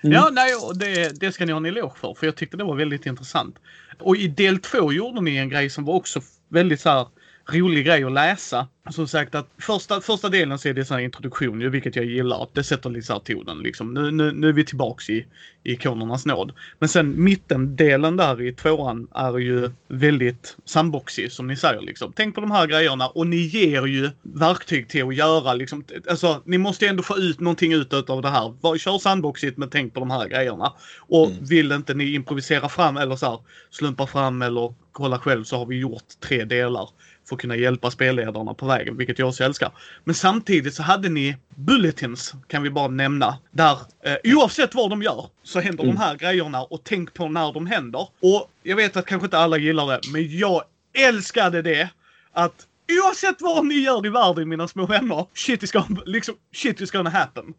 Mm. Ja, nej, det, det ska ni ha en eloge för, för jag tyckte det var väldigt intressant. Och i del två gjorde ni en grej som var också väldigt så här rolig grej att läsa. Som sagt att första, första delen så är det här introduktion ju, vilket jag gillar. Det sätter här tonen liksom. Nu, nu, nu är vi tillbaks i, i ikonernas nåd. Men sen mittendelen där i tvåan är ju väldigt sandboxig som ni säger liksom. Tänk på de här grejerna och ni ger ju verktyg till att göra liksom. Alltså ni måste ändå få ut någonting ut av det här. Kör sandboxigt men tänk på de här grejerna. Och Mm. vill inte ni improvisera fram eller så här slumpa fram eller kolla själv så har vi gjort tre delar för att kunna hjälpa spelledarna på vägen, vilket jag också älskar. Men samtidigt så hade ni bulletins, kan vi bara nämna, där eh, oavsett vad de gör så händer Mm. de här grejerna och tänk på när de händer. Och jag vet att kanske inte alla gillar det, men jag älskade det att oavsett vad ni gör i världen mina små vänner, shit is gonna, liksom, shit is gonna happen.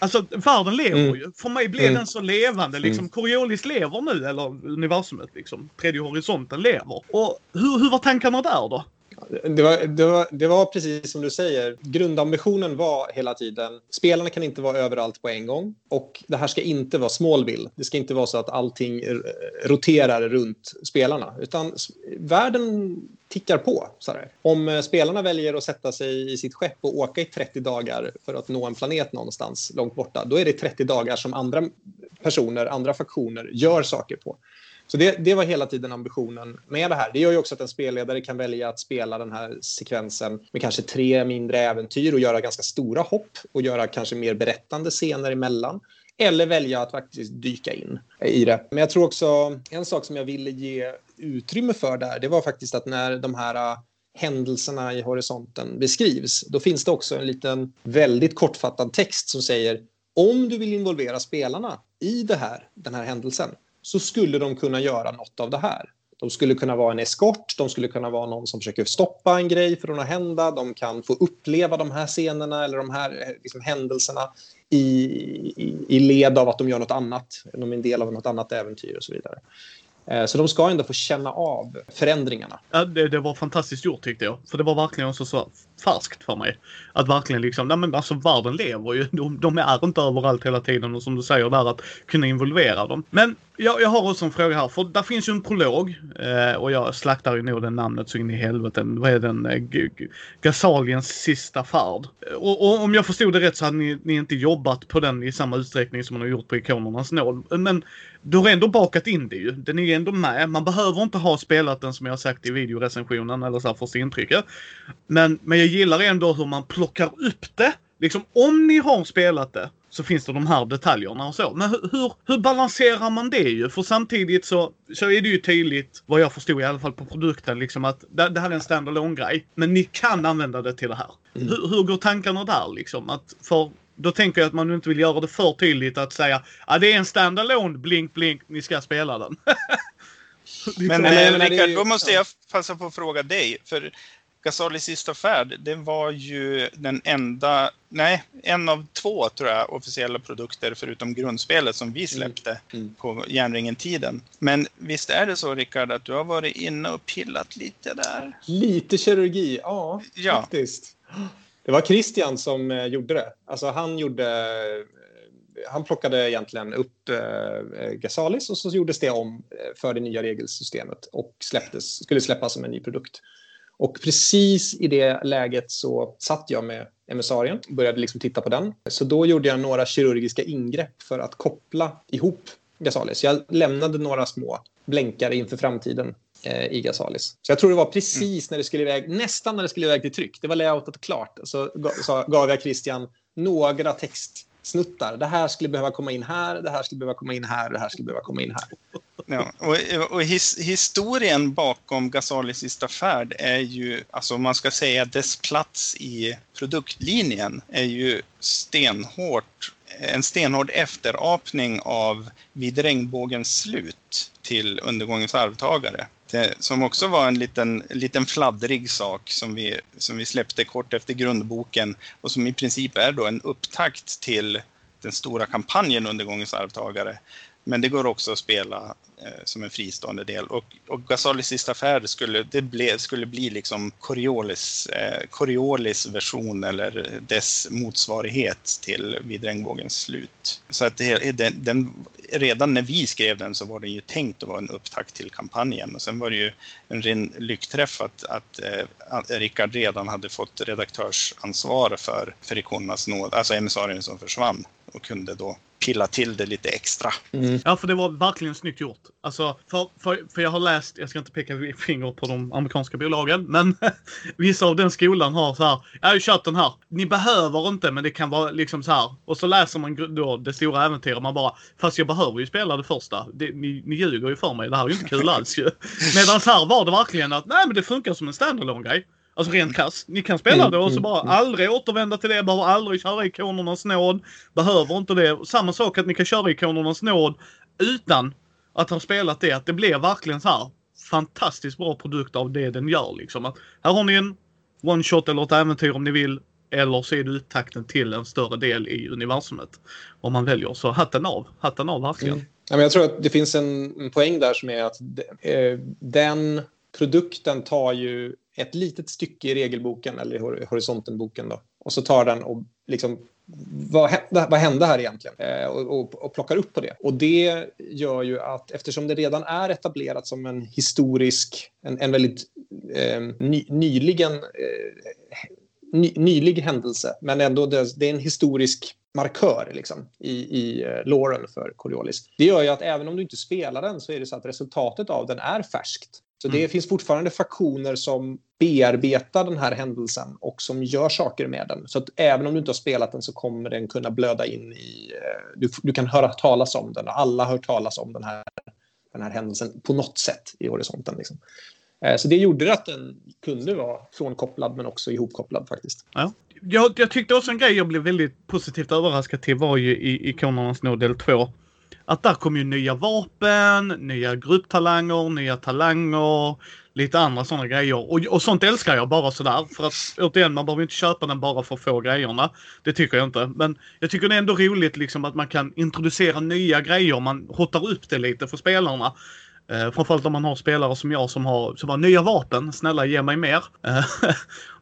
Alltså världen lever Mm. ju. För mig blev Mm. den så levande. Liksom, Coriolis lever nu, eller universumet liksom. Tredje horisonten lever. Och hur, hur var tankarna där då? Det var, det, var, det var precis som du säger. Grundambitionen var hela tiden spelarna kan inte vara överallt på en gång. Och det här ska inte vara Smallville. Det ska inte vara så att allting roterar runt spelarna. Utan världen tickar på. Så här. Om eh, spelarna väljer att sätta sig i sitt skepp och åka i 30 dagar för att nå en planet någonstans långt borta, då är det 30 dagar som andra personer, andra faktioner gör saker på. Så det, det var hela tiden ambitionen med det här. Det gör ju också att en spelledare kan välja att spela den här sekvensen med kanske tre mindre äventyr och göra ganska stora hopp och göra kanske mer berättande scener emellan. Eller välja att faktiskt dyka in i det. Men jag tror också, en sak som jag ville ge utrymme för där, det var faktiskt att när de här äh, händelserna i horisonten beskrivs, då finns det också en liten väldigt kortfattad text som säger om du vill involvera spelarna i det här, den här händelsen, så skulle de kunna göra något av det här. De skulle kunna vara en eskort, de skulle kunna vara någon som försöker stoppa en grej från att hända, de kan få uppleva de här scenerna eller de här eh, liksom, händelserna i, i, i led av att de gör något annat, de är en del av något annat äventyr och så vidare. Eh, så de ska ändå få känna av förändringarna. Ja, det, det var fantastiskt gjort tyckte jag. För det var verkligen så så färskt för mig. Att verkligen liksom, nej men alltså världen lever ju. De, de är inte överallt hela tiden och som du säger där att kunna involvera dem. Men jag, jag har också en fråga här. För där finns ju en prolog. Eh, och jag slaktar ju nog det namnet så in i helvete. Vad är den? Eh, G- Gasaliens sista färd. Och, och om jag förstod det rätt så hade ni, ni inte jobbat på den i samma utsträckning som man har gjort på Ikonernas nåd. Men du har ändå bakat in det ju. Den är ju ändå med. Man behöver inte ha spelat den som jag har sagt i videorecensionen eller så här första intrycket. Men, men jag gillar ändå hur man plockar upp det. Liksom om ni har spelat det så finns det de här detaljerna och så. Men hur, hur, hur balanserar man det ju? För samtidigt så, så är det ju tydligt, vad jag förstod i alla fall på produkten, liksom att det, det här är en standalone grej. Men ni kan använda det till det här. Mm. Hur, hur går tankarna där liksom? Att för då tänker jag att man inte vill göra det för tydligt att säga att det är en standalone, blink blink, ni ska spela den. Men Nej, eh, men är Rickard, då måste ja. jag passa på att fråga dig. För Gazalis sista färd, det var ju den enda, nej, en av två tror jag, officiella produkter förutom grundspelet som vi släppte Mm. på järnringen-tiden. Men visst är det så Rickard att du har varit inne och pillat lite där? Lite kirurgi, ja, Ja. faktiskt. Det var Christian som eh, gjorde det. Alltså han gjorde... eh, Han plockade egentligen upp eh, Gasalis och så gjordes det om eh, för det nya regelsystemet och släpptes, skulle släppas som en ny produkt. Och precis i det läget så satt jag med emissarien och började liksom titta på den. Så då gjorde jag några kirurgiska ingrepp för att koppla ihop Gasalis. Jag lämnade några små blänkare inför framtiden eh, i Gasalis. Så jag tror det var precis när det skulle iväg, nästan när det skulle iväg till tryck. Det var layoutat klart. Så ga- så gav jag Christian några text snuttar. Det här skulle behöva komma in här, det här skulle behöva komma in här, det här skulle behöva komma in här. Ja, och och his, historien bakom Gasalis sista färd är ju, alltså om man ska säga dess plats i produktlinjen, är ju stenhårt, en stenhård efterapning av Vid regnbågens slut till Undergångens arvtagare. Som också var en liten, liten fladdrig sak som vi, som vi släppte kort efter grundboken och som i princip är då en upptakt till den stora kampanjen Undergångens arvtagare. Men det går också att spela eh, som en fristående del. Och, och Gasolis sista färd skulle, det ble, skulle bli liksom Coriolis, eh, Coriolis version eller dess motsvarighet till Vid regnbågens slut. Så att det, den, den, redan när vi skrev den så var den ju tänkt att vara en upptakt till kampanjen. Och sen var det ju en ren lyckträff att, att, eh, att Rickard redan hade fått redaktörsansvar för, för Ikonernas nåd, alltså emissarien som försvann och kunde då pilla till det lite extra. Mm. Ja, för det var verkligen snyggt gjort. Alltså, för, för, för jag har läst, jag ska inte peka finger på de amerikanska bolagen, men vissa av den skolan har så här, jag har ju kört den här. Ni behöver inte, men det kan vara liksom så här. Och så läser man då det stora äventyret, man bara, fast jag behöver ju spela det första. Det, ni, ni ljuger ju för mig, det här är ju inte kul alls ju. Medan här var det verkligen att, nej men det funkar som en standalone grej. Alltså rent kass. Ni kan spela mm, det och så mm, bara mm. aldrig återvända till det. Behöver aldrig köra ikonernas nåd. Behöver inte det. Samma sak att ni kan köra ikonernas nåd utan att ha spelat det. Att det blir verkligen så här fantastiskt bra produkt av det den gör liksom. Att här har ni en one shot eller ett äventyr om ni vill. Eller så är det uttakten till en större del i universumet. Om man väljer. Så hatten av. Hatten av verkligen. Mm. Jag tror att det finns en poäng där som är att eh, den produkten tar ju ett litet stycke i regelboken eller i horisontenboken då. Och så tar den och liksom vad hände, vad hände här egentligen? Eh, och, och, och, plockar upp på det. Och det gör ju att eftersom det redan är etablerat som en historisk, en, en väldigt eh, ny, nyligen eh, ny, nylig händelse, men ändå det, det, är en historisk markör liksom, i, i eh, uh, Lauren för Coriolis. Det gör ju att även om du inte spelar den så är det så att resultatet av den är färskt. Så det mm. finns fortfarande faktioner som bearbetar den här händelsen och som gör saker med den. Så att även om du inte har spelat den så kommer den kunna blöda in i... Eh, du, du kan höra talas om den och alla har hört talas om den här, den här händelsen på något sätt i horisonten. Liksom. Eh, så det gjorde att den kunde vara frånkopplad men också ihopkopplad faktiskt. Ja. Jag, jag tyckte också en grej jag blev väldigt positivt överraskad till var ju i Ikonernas nåd del 2 att där kom ju nya vapen, nya grupptalanger, nya talanger, lite andra sådana grejer. Och, och sånt älskar jag bara sådär. För att återigen, man behöver inte köpa den bara för att få grejerna. Det tycker jag inte. Men jag tycker det är ändå roligt liksom att man kan introducera nya grejer. Man hotar upp det lite för spelarna. Eh, framförallt om man har spelare som jag som har, som har nya vapen. Snälla ge mig mer. Eh,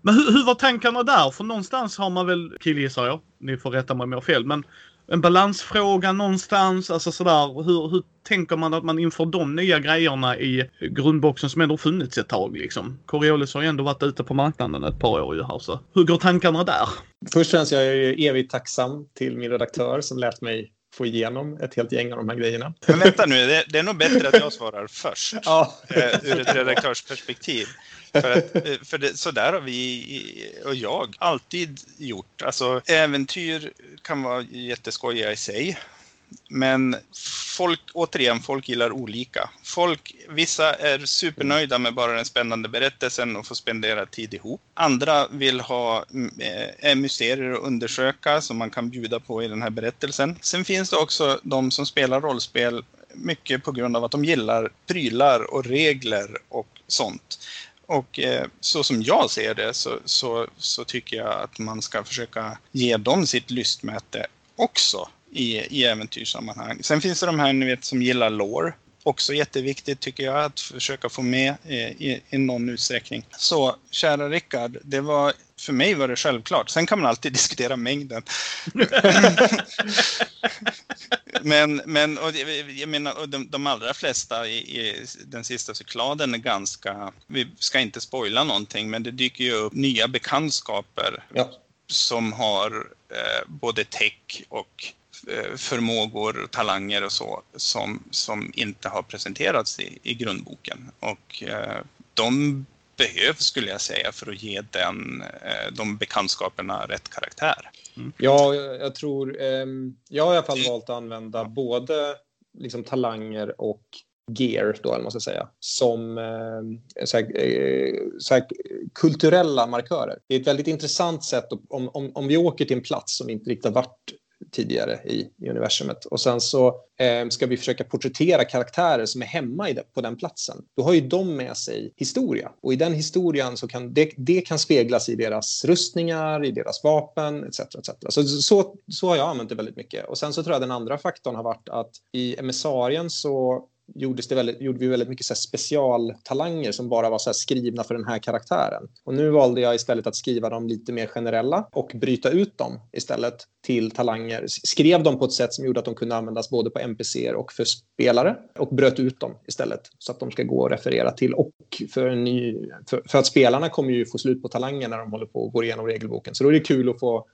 men hur, hur var tankarna där? För någonstans har man väl, killgissar jag, ni får rätta mig om jag har fel, men en balansfråga någonstans? Alltså sådär, hur, hur tänker man att man inför de nya grejerna i grundboxen som ändå funnits ett tag liksom? Coriolis har ju ändå varit ute på marknaden ett par år ju här så. Hur går tankarna där? Först och främst jag är jag evigt tacksam till min redaktör som lät mig få igenom ett helt gäng av de här grejerna. Men vänta nu, det, det är nog bättre att jag svarar först. ja. eh, ur ett redaktörsperspektiv. För, att, eh, för det, så där har vi och jag alltid gjort. Alltså äventyr kan vara jätteskojiga i sig. Men folk, återigen, folk gillar olika. Folk, vissa är supernöjda med bara den spännande berättelsen och får spendera tid ihop. Andra vill ha eh, eh, mysterier att undersöka som man kan bjuda på i den här berättelsen. Sen finns det också de som spelar rollspel mycket på grund av att de gillar prylar och regler och sånt. Och eh, så som jag ser det så, så, så, tycker jag att man ska försöka ge dem sitt lystmäte också i, i äventyrssammanhang. Sen finns det de här ni vet, som gillar lore. Också jätteviktigt tycker jag att försöka få med eh, i, i någon utsträckning. Så kära Rickard, det var för mig var det självklart. Sen kan man alltid diskutera mängden. men men och jag menar, och de, de allra flesta i, i, den sista cykladen är ganska... Vi ska inte spoila någonting, men det dyker ju upp nya bekantskaper ja. som har eh, både tech och förmågor, talanger och så som, som inte har presenterats i, i grundboken. Och eh, de behövs skulle jag säga för att ge den, eh, de bekantskaperna rätt karaktär. Mm. Ja, jag tror... Eh, jag har i alla fall valt att använda både liksom, talanger och gear, då, eller man ska säga, som eh, såhär, eh, såhär, kulturella markörer. Det är ett väldigt intressant sätt om, om, om vi åker till en plats som vi inte riktigt har varit tidigare i, i universumet. Och sen så eh, ska vi försöka porträttera karaktärer som är hemma i det, på den platsen. Då har ju de med sig historia och i den historien så kan det, det kan speglas i deras rustningar, i deras vapen etc. etc. Så, så, så har jag använt det väldigt mycket. Och sen så tror jag den andra faktorn har varit att i emissarien så gjordes det väldigt, gjorde vi väldigt mycket så specialtalanger som bara var så skrivna för den här karaktären. Och nu valde jag istället att skriva dem lite mer generella och bryta ut dem istället till talanger. Skrev dem på ett sätt som gjorde att de kunde användas både på NPCer och för spelare och bröt ut dem istället så att de ska gå och referera till. Och för, en ny, för, för att spelarna kommer ju få slut på talanger när de håller på och går igenom regelboken. Så då är det kul att få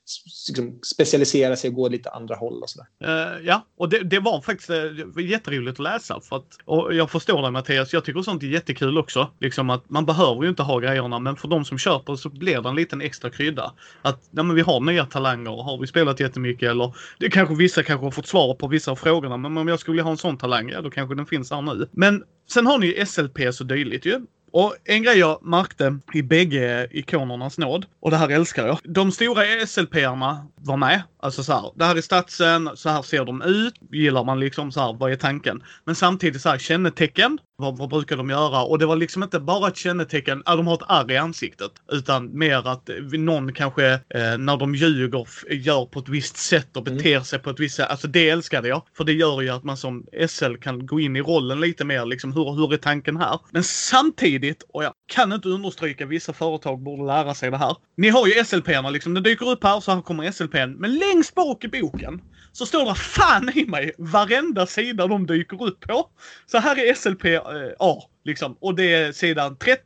liksom, specialisera sig och gå lite andra håll och sådär. Uh, ja, och det, det, var faktiskt eh, det var jätteroligt att läsa. För att, och jag förstår dig Mattias, jag tycker sånt är jättekul också. Liksom att man behöver ju inte ha grejerna, men för de som köper så blir det en liten extra krydda. Att ja, men vi har nya talanger, har vi spelat jättemycket eller det kanske vissa kanske har fått svar på vissa av frågorna. Men om jag skulle vilja ha en sån talang, ja då kanske den finns här nu. Men sen har ni ju SLPs och dylikt ju. Och en grej jag märkte i bägge ikonernas nåd, och det här älskar jag. De stora SLP-arna var med. Alltså så här, det här är statsen, så här ser de ut. Gillar man liksom så här, vad är tanken? Men samtidigt så här, kännetecken. Vad, vad brukar de göra? Och det var liksom inte bara ett kännetecken, att de har ett ärr i ansiktet. Utan mer att någon kanske, eh, när de ljuger, gör på ett visst sätt och beter mm. sig på ett visst sätt. Alltså det älskade jag. För det gör ju att man som SL kan gå in i rollen lite mer, liksom hur, hur är tanken här? Men samtidigt, och jag kan inte understryka, vissa företag borde lära sig det här. Ni har ju SLP-erna liksom, det dyker upp här, så här kommer SLP-en. Men längst bak i boken så står det fan i mig varenda sida de dyker upp på. Så här är SLP eh, A. Liksom. Och det är sidan 30,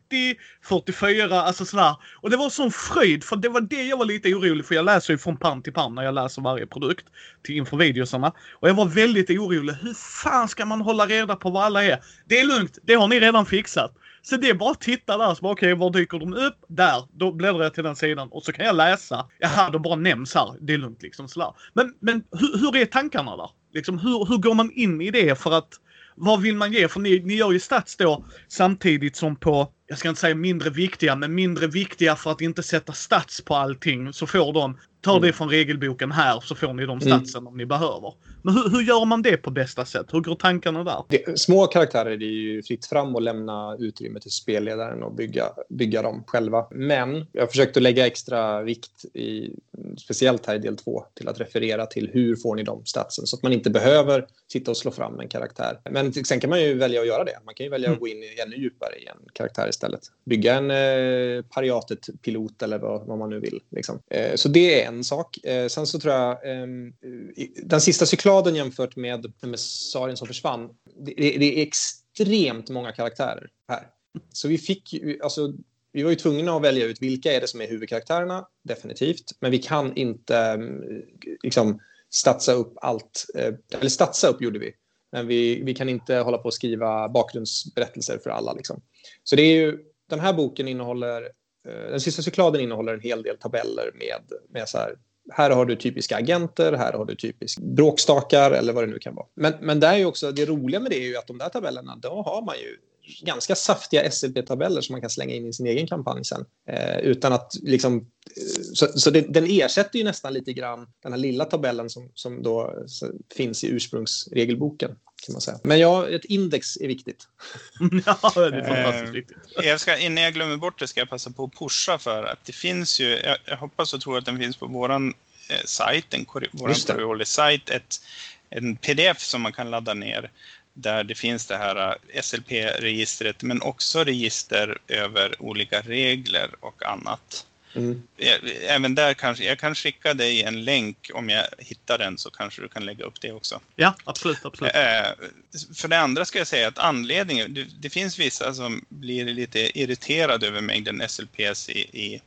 44, alltså sådär. Och det var sån fröjd, för det var det jag var lite orolig för. Jag läser ju från pann till pann när jag läser varje produkt till inför videosarna. Och jag var väldigt orolig. Hur fan ska man hålla reda på vad alla är? Det är lugnt, det har ni redan fixat. Så det är bara att titta där, okej, okay, var dyker de upp? Där, då bläddrar jag till den sidan och så kan jag läsa. Jaha, de bara nämns här. Det är lugnt liksom sådär. Men, men hur, hur är tankarna där? Liksom, hur, hur går man in i det för att vad vill man ge? För ni, ni gör ju stats då samtidigt som på, jag ska inte säga mindre viktiga, men mindre viktiga för att inte sätta stats på allting så får de Ta det mm. från regelboken här så får ni de mm. statsen mm. om ni behöver. Men hur, hur, gör man det på bästa sätt? Hur går tankarna där? Det, små karaktärer är ju fritt fram att lämna utrymme till spelledaren och bygga, bygga dem själva. Men jag har försökt att lägga extra vikt, i, speciellt här i del två, till att referera till hur får ni de statsen så att man inte behöver sitta och slå fram en karaktär. Men sen kan man ju välja att göra det. Man kan ju välja att mm. gå in ännu djupare i en karaktär istället. Bygga en eh, pariatet-pilot eller vad, vad, man nu vill. Liksom. Eh, så det är en en sak. Eh, sen så tror jag eh, den sista cykladen jämfört med Sarin som försvann. Det, det, är extremt många karaktärer här. Så vi fick alltså, vi var ju tvungna att välja ut vilka är det som är huvudkaraktärerna, definitivt. Men vi kan inte ehm, liksom statsa upp allt. Eh, eller statsa upp gjorde vi. Men vi, vi kan inte hålla på att skriva bakgrundsberättelser för alla. Liksom. Så det är ju, den här boken innehåller Eh, den sista cykladen innehåller en hel del tabeller med, med så här, här har du typiska agenter, här har du typiska bråkstakar eller vad det nu kan vara. Men, men det, är ju också, det roliga med det är ju att de där tabellerna, då har man ju ganska saftiga SLP-tabeller som man kan slänga in i sin egen kampanj sen. Eh, utan att liksom, eh, så, så det, den ersätter ju nästan lite grann den här lilla tabellen som, som då finns i ursprungsregelboken. Kan man säga. Men ja, ett index är viktigt. ja, det är fantastiskt viktigt. Jag ska, innan jag glömmer bort det ska jag passa på att pusha för att det finns ju, jag, jag hoppas och tror att den finns på våran eh, sajt, våran Coriolis-sajt, en pdf som man kan ladda ner där det finns det här äh, SLP-registret men också register över olika regler och annat. Mm. Även där kanske, jag kan skicka dig en länk om jag hittar den så kanske du kan lägga upp det också. Ja, absolut. absolut. För det andra ska jag säga att anledningen, det, det finns vissa som blir lite irriterade över mängden SLPs i, i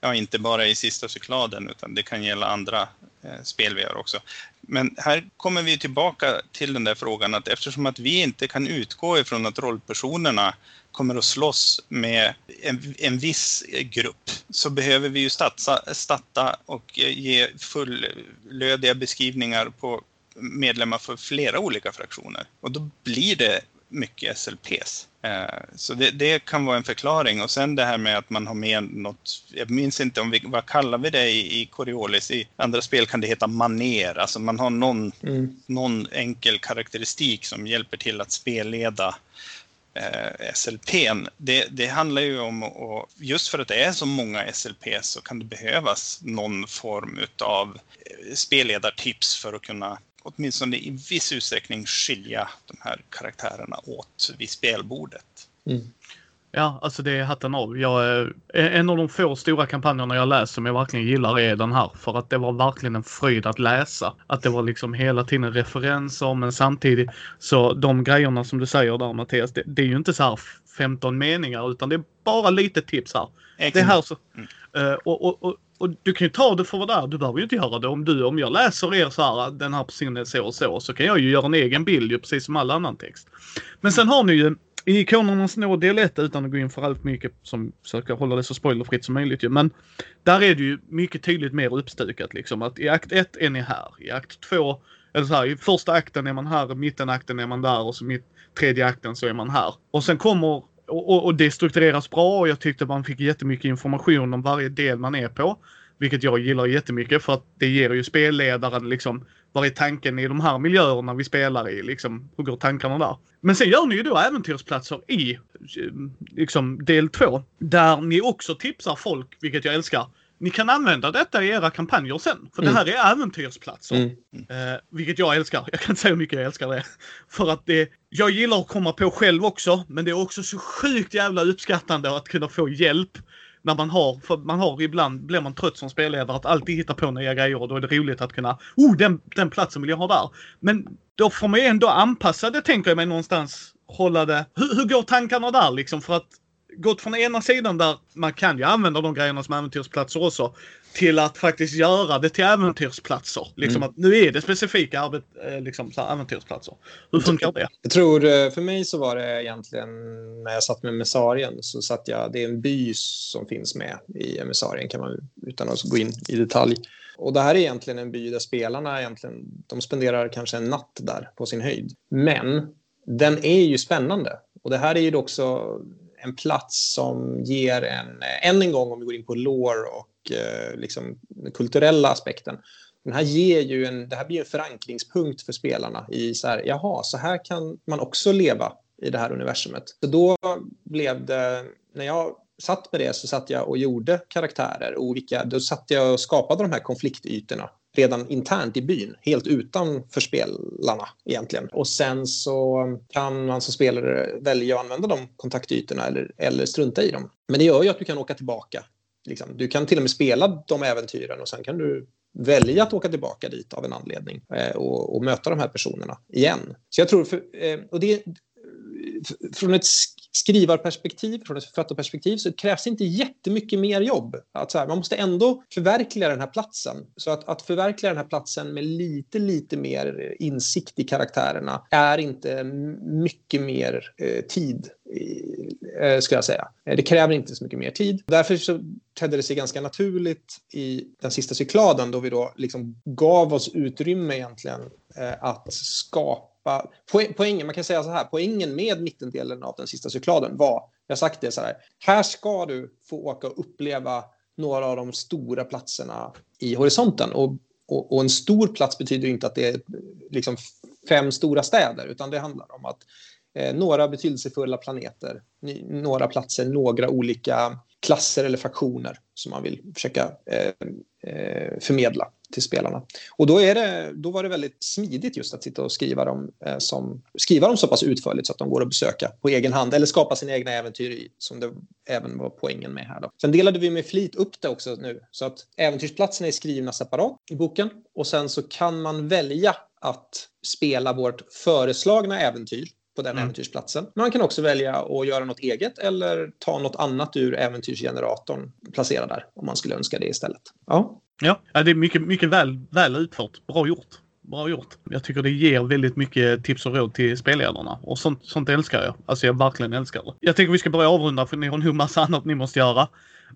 ja, inte bara i sista cykladen utan det kan gälla andra eh, spel vi gör också. Men här kommer vi tillbaka till den där frågan att eftersom att vi inte kan utgå ifrån att rollpersonerna kommer att slåss med en, en viss grupp så behöver vi ju statsa, statta och eh, ge fullödiga beskrivningar på medlemmar för flera olika fraktioner. Och då blir det mycket SLPs. Eh, Så det, det kan vara en förklaring. Och sen det här med att man har med något, jag minns inte om vi, vad kallar vi det i, i Coriolis? I andra spel kan det heta maner, alltså man har någon, Mm. någon enkel karaktäristik som hjälper till att spelleda eh, SLPn. Det, det handlar ju om, och just för att det är så många SLP så kan det behövas någon form av spelledartips för att kunna åtminstone i viss utsträckning skilja de här karaktärerna åt vid spelbordet. Mm. Ja, alltså det är hatten av. Jag, eh, en av de få stora kampanjerna jag läst som jag verkligen gillar är den här. För att det var verkligen en fröjd att läsa. Att det var liksom hela tiden referenser men samtidigt så de grejerna som du säger där Mattias, det, det är ju inte så här 15 meningar utan det är bara lite tips här. Det här så. Eh, och, och, och, och du kan ju ta det för vad det är. Du behöver ju inte göra det om du, om jag läser er så här, den här personen är så och så, så kan jag ju göra en egen bild ju precis som all annan text. Men sen har ni ju i Ikonernas nåd del 1 utan att gå in för allt mycket som försöker hålla det så spoilerfritt som möjligt ju. Men där är det ju mycket tydligt mer uppstukat liksom att i akt 1 är ni här, i akt 2 eller så här, i första akten är man här, i mittenakten är man där och så mitt tredje akten så är man här. Och sen kommer och, och, det struktureras bra och jag tyckte man fick jättemycket information om varje del man är på. Vilket jag gillar jättemycket för att det ger ju spelledaren liksom vad är tanken i de här miljöerna vi spelar i? Liksom, hur går tankarna där? Men sen gör ni ju då äventyrsplatser i eh, liksom del två. Där ni också tipsar folk, vilket jag älskar. Ni kan använda detta i era kampanjer sen. För Mm. det här är äventyrsplatser. Mm. Eh, vilket jag älskar. Jag kan inte säga hur mycket jag älskar det. För att det, jag gillar att komma på själv också. Men det är också så sjukt jävla uppskattande att kunna få hjälp. När man har, för man har ibland, blir man trött som spelledare att alltid hitta på nya grejer och då är det roligt att kunna, oh den, den platsen vill jag ha där. Men då får man ju ändå anpassa det tänker jag mig någonstans. Hålla det, hur, hur går tankarna där liksom? För att gått från ena sidan där man kan ju använda de grejerna som äventyrsplatser också. Till att faktiskt göra det till äventyrsplatser. Liksom Mm. att nu är det specifika arbet, eh, liksom, så här, äventyrsplatser. Hur funkar det? Jag tror, eh, för mig så var det egentligen när jag satt med emissarien så satt jag, det är en by som finns med i emissarien kan man utan att gå in i detalj. Och det här är egentligen en by där spelarna egentligen, de spenderar kanske en natt där på sin höjd. Men den är ju spännande. Och det här är ju också en plats som ger en, eh, än en gång om vi går in på lore och eh, liksom den kulturella aspekten. Den här ger ju en, det här blir en förankringspunkt för spelarna i så här, jaha, så här kan man också leva i det här universumet. Så då blev det, när jag satt med det så satt jag och gjorde karaktärer och vilka, då satt jag och skapade de här konfliktytorna redan internt i byn, helt utanför spelarna egentligen. Och sen så kan man som spelare välja att använda de kontaktytorna eller, eller strunta i dem. Men det gör ju att du kan åka tillbaka. Liksom. Du kan till och med spela de äventyren och sen kan du välja att åka tillbaka dit av en anledning eh, och, och möta de här personerna igen. Så jag tror, för, eh, och det, från ett skrivarperspektiv, från ett författarperspektiv så krävs inte jättemycket mer jobb. Att så här, man måste ändå förverkliga den här platsen. Så att, att förverkliga den här platsen med lite, lite mer insikt i karaktärerna är inte mycket mer eh, tid, eh, skulle jag säga. Det kräver inte så mycket mer tid. Därför så tedde det sig ganska naturligt i den sista cykladen då vi då liksom gav oss utrymme egentligen eh, att skapa poäng, poängen, man kan säga så här, poängen med mittendelen av den sista cykladen var, jag har sagt det så här, här ska du få åka och uppleva några av de stora platserna i horisonten. Och, och, och en stor plats betyder inte att det är liksom fem stora städer, utan det handlar om att eh, några betydelsefulla planeter, några platser, några olika klasser eller faktioner som man vill försöka eh, eh, förmedla till spelarna. Och då, är det, då var det väldigt smidigt just att sitta och skriva dem, eh, som, skriva dem så pass utförligt så att de går att besöka på egen hand eller skapa sina egna äventyr i, som det även var poängen med här. Då. Sen delade vi med flit upp det också nu så att äventyrsplatserna är skrivna separat i boken och sen så kan man välja att spela vårt föreslagna äventyr på den Mm. äventyrsplatsen. Men man kan också välja att göra något eget eller ta något annat ur äventyrsgeneratorn placera där om man skulle önska det istället. Ja, Ja, ja det är mycket, mycket väl, väl utfört. Bra gjort. Bra gjort. Jag tycker det ger väldigt mycket tips och råd till spelledarna. Och sånt, sånt älskar jag. Alltså jag verkligen älskar det. Jag tänker vi ska börja avrunda för ni har nog massa annat ni måste göra.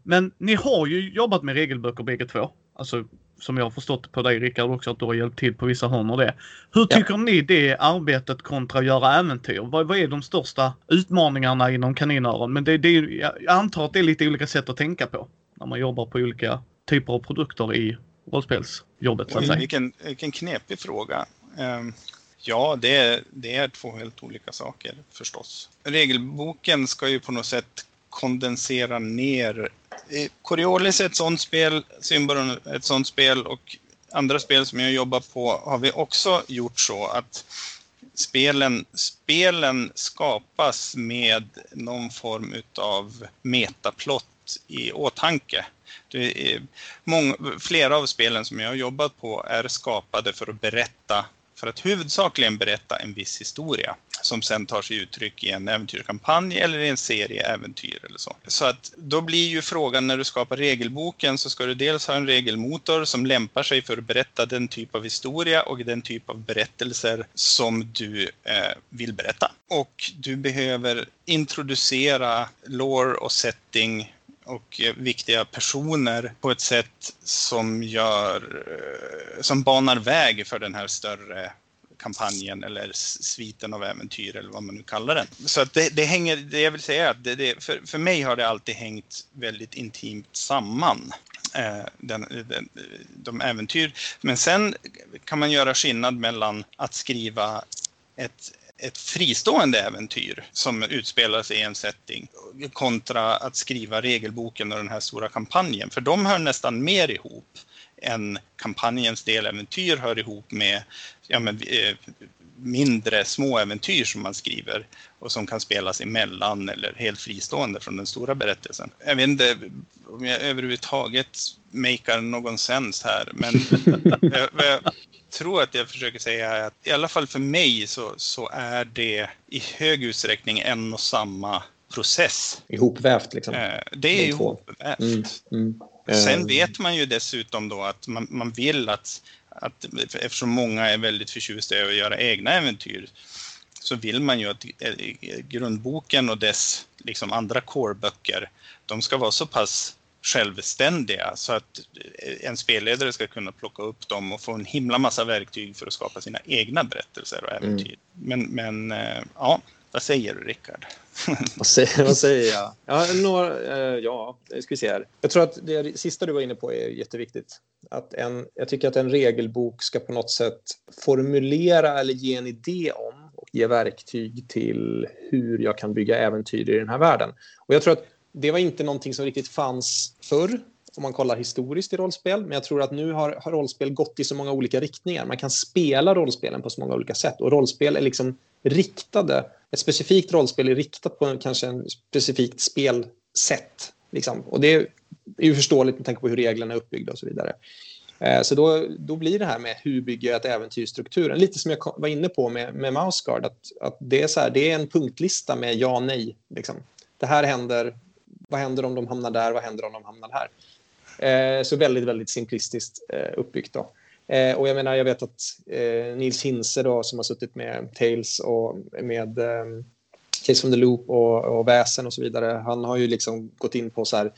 Men ni har ju jobbat med regelböcker bägge två. Alltså som jag har förstått på dig Rickard också, att du har hjälpt till på vissa hörn och det. Hur Ja. tycker ni det arbetet kontra att göra äventyr? Vad, vad är de största utmaningarna inom kaninöron? Men det, det, är- jag antar att det är lite olika sätt att tänka på när man jobbar på olika typer av produkter i rollspelsjobbet så att säga. vilken, vilken knepig fråga. Ehm, ja, det är, det är två helt olika saker förstås. Regelboken ska ju på något sätt kondensera ner. Coriolis är ett sånt spel, Symbaron är ett sånt spel och andra spel som jag jobbar på har vi också gjort så att spelen, spelen skapas med någon form utav metaplott i åtanke. Det är många, flera av spelen som jag har jobbat på är skapade för att berätta, för att huvudsakligen berätta en viss historia som sen tar sig uttryck i en äventyrskampanj eller i en serie äventyr eller så. Så att då blir ju frågan när du skapar regelboken så ska du dels ha en regelmotor som lämpar sig för att berätta den typ av historia och den typ av berättelser som du eh, vill berätta. Och du behöver introducera lore och setting och eh, viktiga personer på ett sätt som gör, eh, som banar väg för den här större kampanjen eller sviten av äventyr eller vad man nu kallar den. Så att det, det hänger, det jag vill säga är att det, det, för, för mig har det alltid hängt väldigt intimt samman. Eh, den, den, de äventyr. Men sen kan man göra skillnad mellan att skriva ett, ett fristående äventyr som utspelar sig i en setting kontra att skriva regelboken och den här stora kampanjen. För de hör nästan mer ihop än kampanjens deläventyr hör ihop med ja, men, eh, mindre små äventyr som man skriver och som kan spelas emellan eller helt fristående från den stora berättelsen. Jag vet inte om jag överhuvudtaget makar någon sens här, men jag, jag tror att jag försöker säga är att i alla fall för mig så, så är det i hög utsträckning en och samma process. Ihopvävt liksom. Eh, Det är ihopvävt. Mm, mm. Sen Eh, vet man ju dessutom då att man, man vill att, att, eftersom många är väldigt förtjusta i att göra egna äventyr, så vill man ju att eh, grundboken och dess liksom andra core-böcker, de ska vara så pass självständiga så att eh, en spelledare ska kunna plocka upp dem och få en himla massa verktyg för att skapa sina egna berättelser och äventyr. Men, men eh, ja, vad säger du Rickard? Vad säger, vad säger jag? Ja, några, eh, ja, ska vi se här. Jag tror att det sista du var inne på är jätteviktigt. Att en, jag tycker att en regelbok ska på något sätt formulera eller ge en idé om ge verktyg till hur jag kan bygga äventyr i den här världen. Och jag tror att det var inte någonting som riktigt fanns förr om man kollar historiskt i rollspel. Men jag tror att nu har, har rollspel gått i så många olika riktningar. Man kan spela rollspelen på så många olika sätt. Och rollspel är liksom riktade. Ett specifikt rollspel är riktat på en, kanske en specifikt spelsätt. Liksom. Och det är ju förståeligt med tanke på hur reglerna är uppbyggda och så vidare. Eh, så då, då blir det här med hur bygger jag ett äventyrsstrukturen, lite som jag var inne på med, med Mouseguard, att, att det, är så här, det är en punktlista med ja och nej. Liksom. Det här händer, vad händer om de hamnar där, vad händer om de hamnar här? Eh, så väldigt, väldigt simplistiskt eh, uppbyggt. Då. Eh, och jag menar, jag vet att eh, Nils Hinse då, som har suttit med Tales och med eh, Case from the Loop och, och Väsen och så vidare, han har ju liksom gått in på så här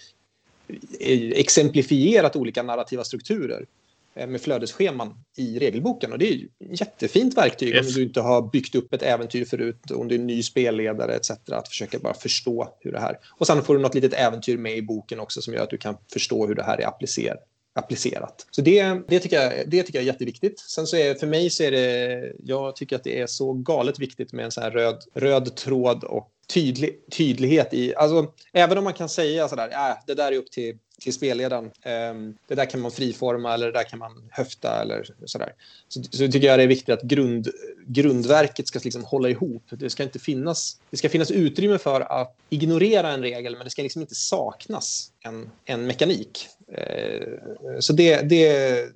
exemplifierat olika narrativa strukturer eh, med flödesscheman i regelboken. Och det är ett jättefint verktyg Yes. om du inte har byggt upp ett äventyr förut, om du är ny spelledare etc. Att försöka bara förstå hur det här... Och sen får du något litet äventyr med i boken också som gör att du kan förstå hur det här är applicer applicerat. Så det, det, tycker jag, det tycker jag är jätteviktigt. Sen så är för mig så är det, jag tycker att det är så galet viktigt med en sån här röd, röd tråd och tydlig, tydlighet i, alltså även om man kan säga sådär, äh, det där är upp till, till spelledaren, Um, det där kan man friforma eller det där kan man höfta eller sådär. Så, så tycker jag det är viktigt att grund, grundverket ska liksom hålla ihop. Det ska inte finnas, det ska finnas utrymme för att ignorera en regel men det ska liksom inte saknas en, en mekanik. Uh, Så det, det,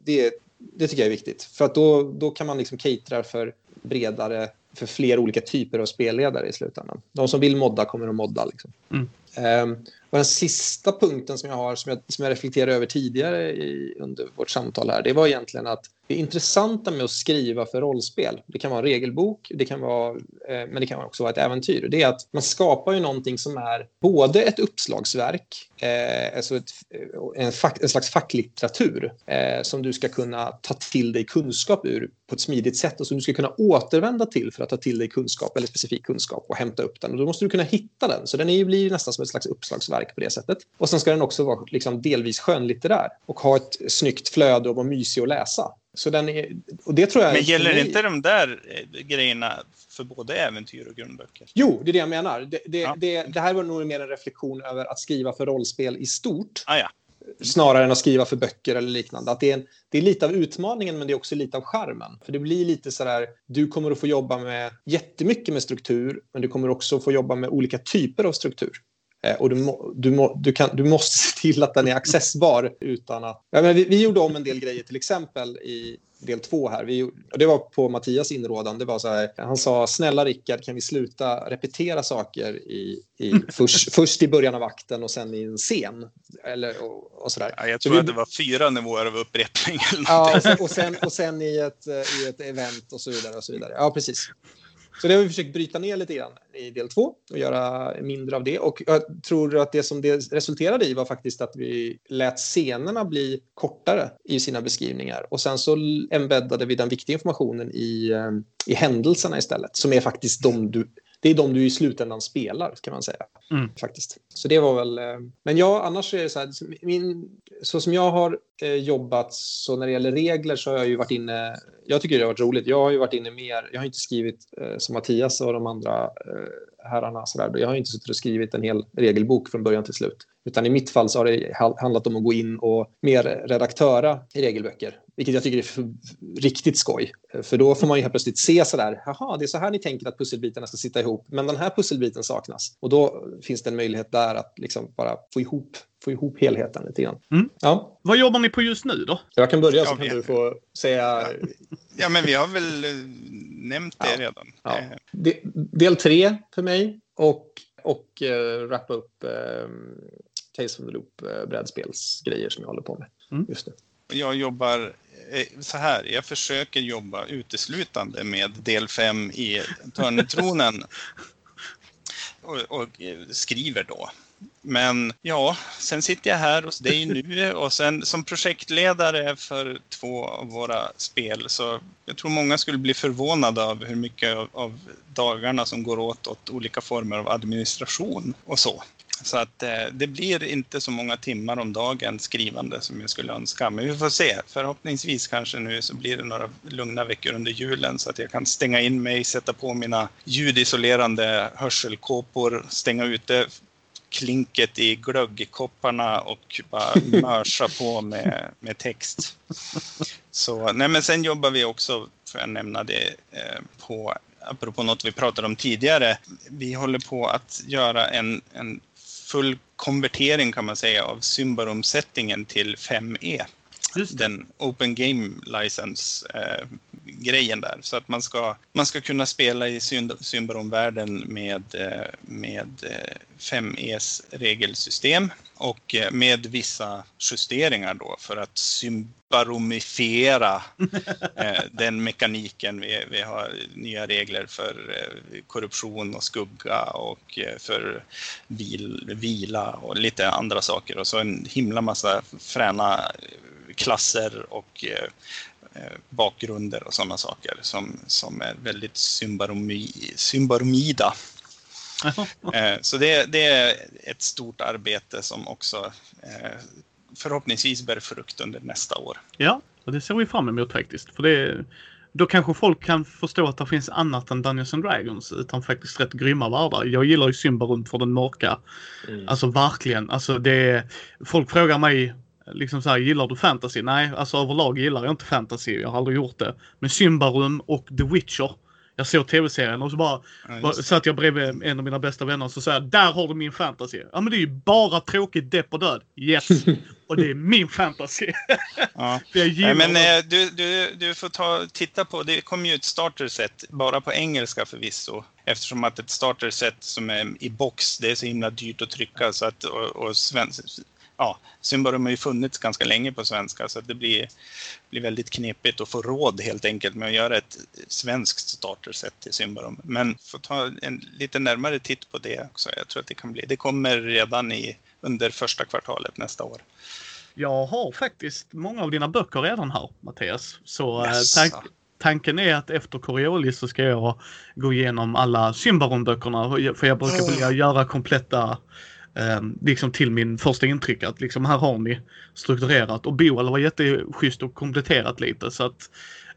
det, det tycker jag är viktigt. För att då, då kan man liksom catera för bredare, för fler olika typer av spelledare i slutändan. De som vill modda kommer att modda. Liksom. Mm. Ehm, och den sista punkten som jag har, som jag, som jag reflekterade över tidigare i, under vårt samtal här, det var egentligen att det intressanta med att skriva för rollspel, det kan vara en regelbok, det kan vara, eh, men det kan också vara ett äventyr, det är att man skapar ju någonting som är både ett uppslagsverk, eh, alltså ett, eh, en, fack, en slags facklitteratur eh, som du ska kunna ta till dig kunskap ur på ett smidigt sätt och som du ska kunna återvända till för att ta till dig kunskap eller specifik kunskap och hämta upp den. Och då måste du kunna hitta den, så den är, blir nästan som ett slags uppslagsverk på det sättet. Och sen ska den också vara liksom, delvis skönlitterär och ha ett snyggt flöde och vara mysig att läsa. Så den är, och det tror jag Men gäller inte de där eh, grejerna för både äventyr och grundböcker? Jo, det är det jag menar. Det, det, Ja. det, det här var nog mer en reflektion över att skriva för rollspel i stort Ah, ja. snarare än att skriva för böcker eller liknande. Att det, är en, det är lite av utmaningen, men det är också lite av charmen. För det blir lite så där, du kommer att få jobba med jättemycket med struktur, men du kommer också få jobba med olika typer av struktur. Eh, och du, må, du, må, du, kan, du måste se till att den är accessbar utan att... Ja, men vi, vi gjorde om en del grejer, till exempel i del två här. Vi, och det var på Mattias inrådan. Det var så här, han sa, snälla Rickard, kan vi sluta repetera saker i, i, först, först i början av akten och sen i en scen? Eller, och, och så där. Ja, jag Så tror vi- att det var fyra nivåer av upprepning. Eller Ja, och sen, och sen, och sen i, ett, i ett event och så vidare. Och så vidare. Ja, precis. Så det har vi försökt bryta ner lite grann i del två och göra mindre av det. Och jag tror att det som det resulterade i var faktiskt att vi lät scenerna bli kortare i sina beskrivningar. Och sen så embeddade vi den viktiga informationen i, eh, i händelserna istället, som är faktiskt de du det är de du i slutändan spelar, kan man säga. Mm. Faktiskt. Så det var väl... eh, Men ja, annars är det så här, min, så som jag har eh, jobbat, så när det gäller regler så har jag ju varit inne... Jag tycker det har varit roligt. Jag har ju varit inne mer... Jag har inte skrivit eh, som Mattias och de andra herrarna. Så där. Jag har inte suttit och skrivit en hel regelbok från början till slut. Utan i mitt fall så har det ha- handlat om att gå in och mer redaktöra i regelböcker. Vilket jag tycker är riktigt skoj. För då får man ju helt plötsligt se sådär, jaha, det är så här ni tänker att pusselbitarna ska sitta ihop. Men den här pusselbiten saknas. Och då finns det en möjlighet där att liksom bara få ihop, få ihop helheten lite grann. Mm. Ja, Vad jobbar ni på just nu då? jag kan börja så kan du få säga Ja, men vi har väl eh, nämnt det Ja. redan. Ja. Eh, De- Del tre för mig och, och uh, wrappa upp uh, Tales from the Loop uh, brädspelsgrejer som jag håller på med Mm. just nu. Jag jobbar eh, så här, jag försöker jobba uteslutande med del 5 i Törnetronen. Och, och eh, skriver då. Men ja, sen sitter jag här hos dig nu och sen som projektledare för två av våra spel så jag tror många skulle bli förvånade av hur mycket av, av dagarna som går åt åt olika former av administration och så. Så att eh, det blir inte så många timmar om dagen skrivande som jag skulle önska. Men vi får se. Förhoppningsvis kanske nu så blir det några lugna veckor under julen så att jag kan stänga in mig, sätta på mina ljudisolerande hörselkåpor, stänga ute klinket i glöggkopparna och bara mörsa på med, med text. Så, nej men sen jobbar vi också, får jag nämna det, eh, på, apropå något vi pratade om tidigare, vi håller på att göra en, en full konvertering kan man säga av Symbarom-settingen till 5E. Den Open Game License-grejen där. Så att man ska, man ska kunna spela i Symbarom-världen med, eh, med eh, 5Es regelsystem och eh, med vissa justeringar då för att symbaromifiera eh, den mekaniken. Vi, vi har nya regler för eh, korruption och skugga och eh, för vil, vila och lite andra saker. Och så en himla massa fräna eh, klasser och eh, eh, bakgrunder och sådana saker som, som är väldigt symbaromi, symbaromida. Eh, Så det, det är ett stort arbete som också eh, förhoppningsvis bär frukt under nästa år. Ja, och det ser vi fram emot faktiskt. För det, då kanske folk kan förstå att det finns annat än Dungeons and Dragons utan faktiskt rätt grymma världar. Jag gillar ju Symbarum för den mörka. Mm. Alltså verkligen. Alltså det, folk frågar mig liksom så här, gillar du fantasy? Nej, alltså överlag gillar jag inte fantasy. Jag har aldrig gjort det. Men Symbarum och The Witcher. Jag såg tv-serien och så bara Ja, bara satt jag bredvid en av mina bästa vänner och så sa jag, där har du min fantasy. Ja men det är ju bara tråkigt depp och död. Yes! och det är min fantasy. Ja. Nej, men eh, du, du, du får ta, titta på, det kommer ju ett starter-set, bara på engelska förvisso. Eftersom att ett starter-set som är i box, det är så himla dyrt att trycka så att, och, och svensk, ja, Symbarum har ju funnits ganska länge på svenska så det blir, blir väldigt knepigt att få råd helt enkelt med att göra ett svenskt starterset till Symbarum. Men få ta en lite närmare titt på det också. Jag tror att det kan bli. Det kommer redan i, under första kvartalet nästa år. Jag har faktiskt många av dina böcker redan här, Mattias. Så eh, Yes. tank, tanken är att efter Coriolis så ska jag gå igenom alla Symbaron-böckerna. För jag brukar Oh. vilja göra kompletta eh, liksom till min första intryck att liksom här har ni strukturerat och Boel var jätteschysst och kompletterat lite så att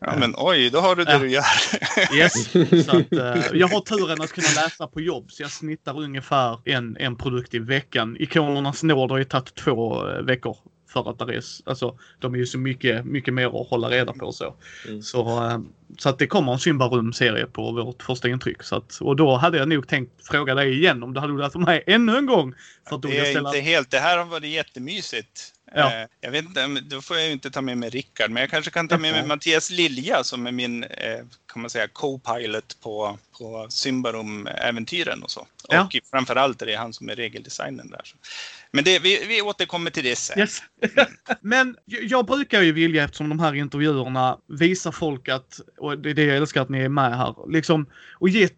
Ja, men oj, då har du det Ja. du gör. Yes. Så att, eh, jag har turen att kunna läsa på jobb så jag snittar ungefär en, en produkt i veckan. Ikonernas nåd har ju tagit två eh, veckor för att det är, alltså, de är ju så mycket, mycket mer att hålla reda på så. Mm. Så, eh, så att det kommer en Symbarum-serie på vårt första intryck. Så att, och då hade jag nog tänkt fråga dig igen om du hade velat vara med ännu en gång. För att Det är ställa... inte helt. Det här har varit jättemysigt. Ja. Eh, Jag vet inte, då får jag ju inte ta med mig Rickard, men jag kanske kan ta med mig. Mattias Lilja som är min, eh, kan man säga, co-pilot på, på Symbarum-äventyren och så. Ja. Och framförallt är det han som är regeldesignern där. Så. Men det, vi, vi återkommer till det sen. Yes. Men jag jag brukar ju vilja, eftersom de här intervjuerna visar folk att, och det är det jag älskar att ni är med här, liksom, och ge,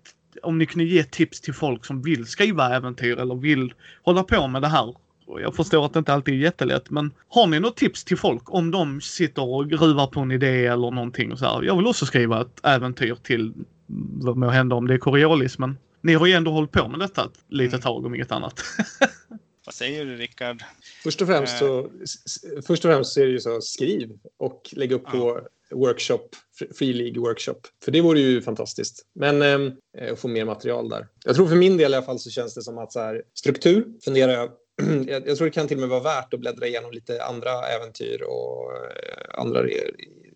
om ni kunde ge tips till folk som vill skriva äventyr eller vill hålla på med det här. Och jag förstår att det inte alltid är jättelätt, men har ni något tips till folk om de sitter och gruvar på en idé eller någonting och så här. Jag vill också skriva ett äventyr till, vad må hända om det är Coriolis, men ni har ju ändå hållit på med detta ett litet tag om inget annat. Vad säger du Rickard? Först och främst så, s- först och främst så är det ju så, skriv och lägg upp på workshop, Fr- Free League Workshop. För det vore ju fantastiskt. Men ehm, eh, få mer material där. Jag tror för min del i alla fall så känns det som att så här, struktur funderar jag jag, jag tror det kan till och med vara värt att bläddra igenom lite andra äventyr och eh, andra,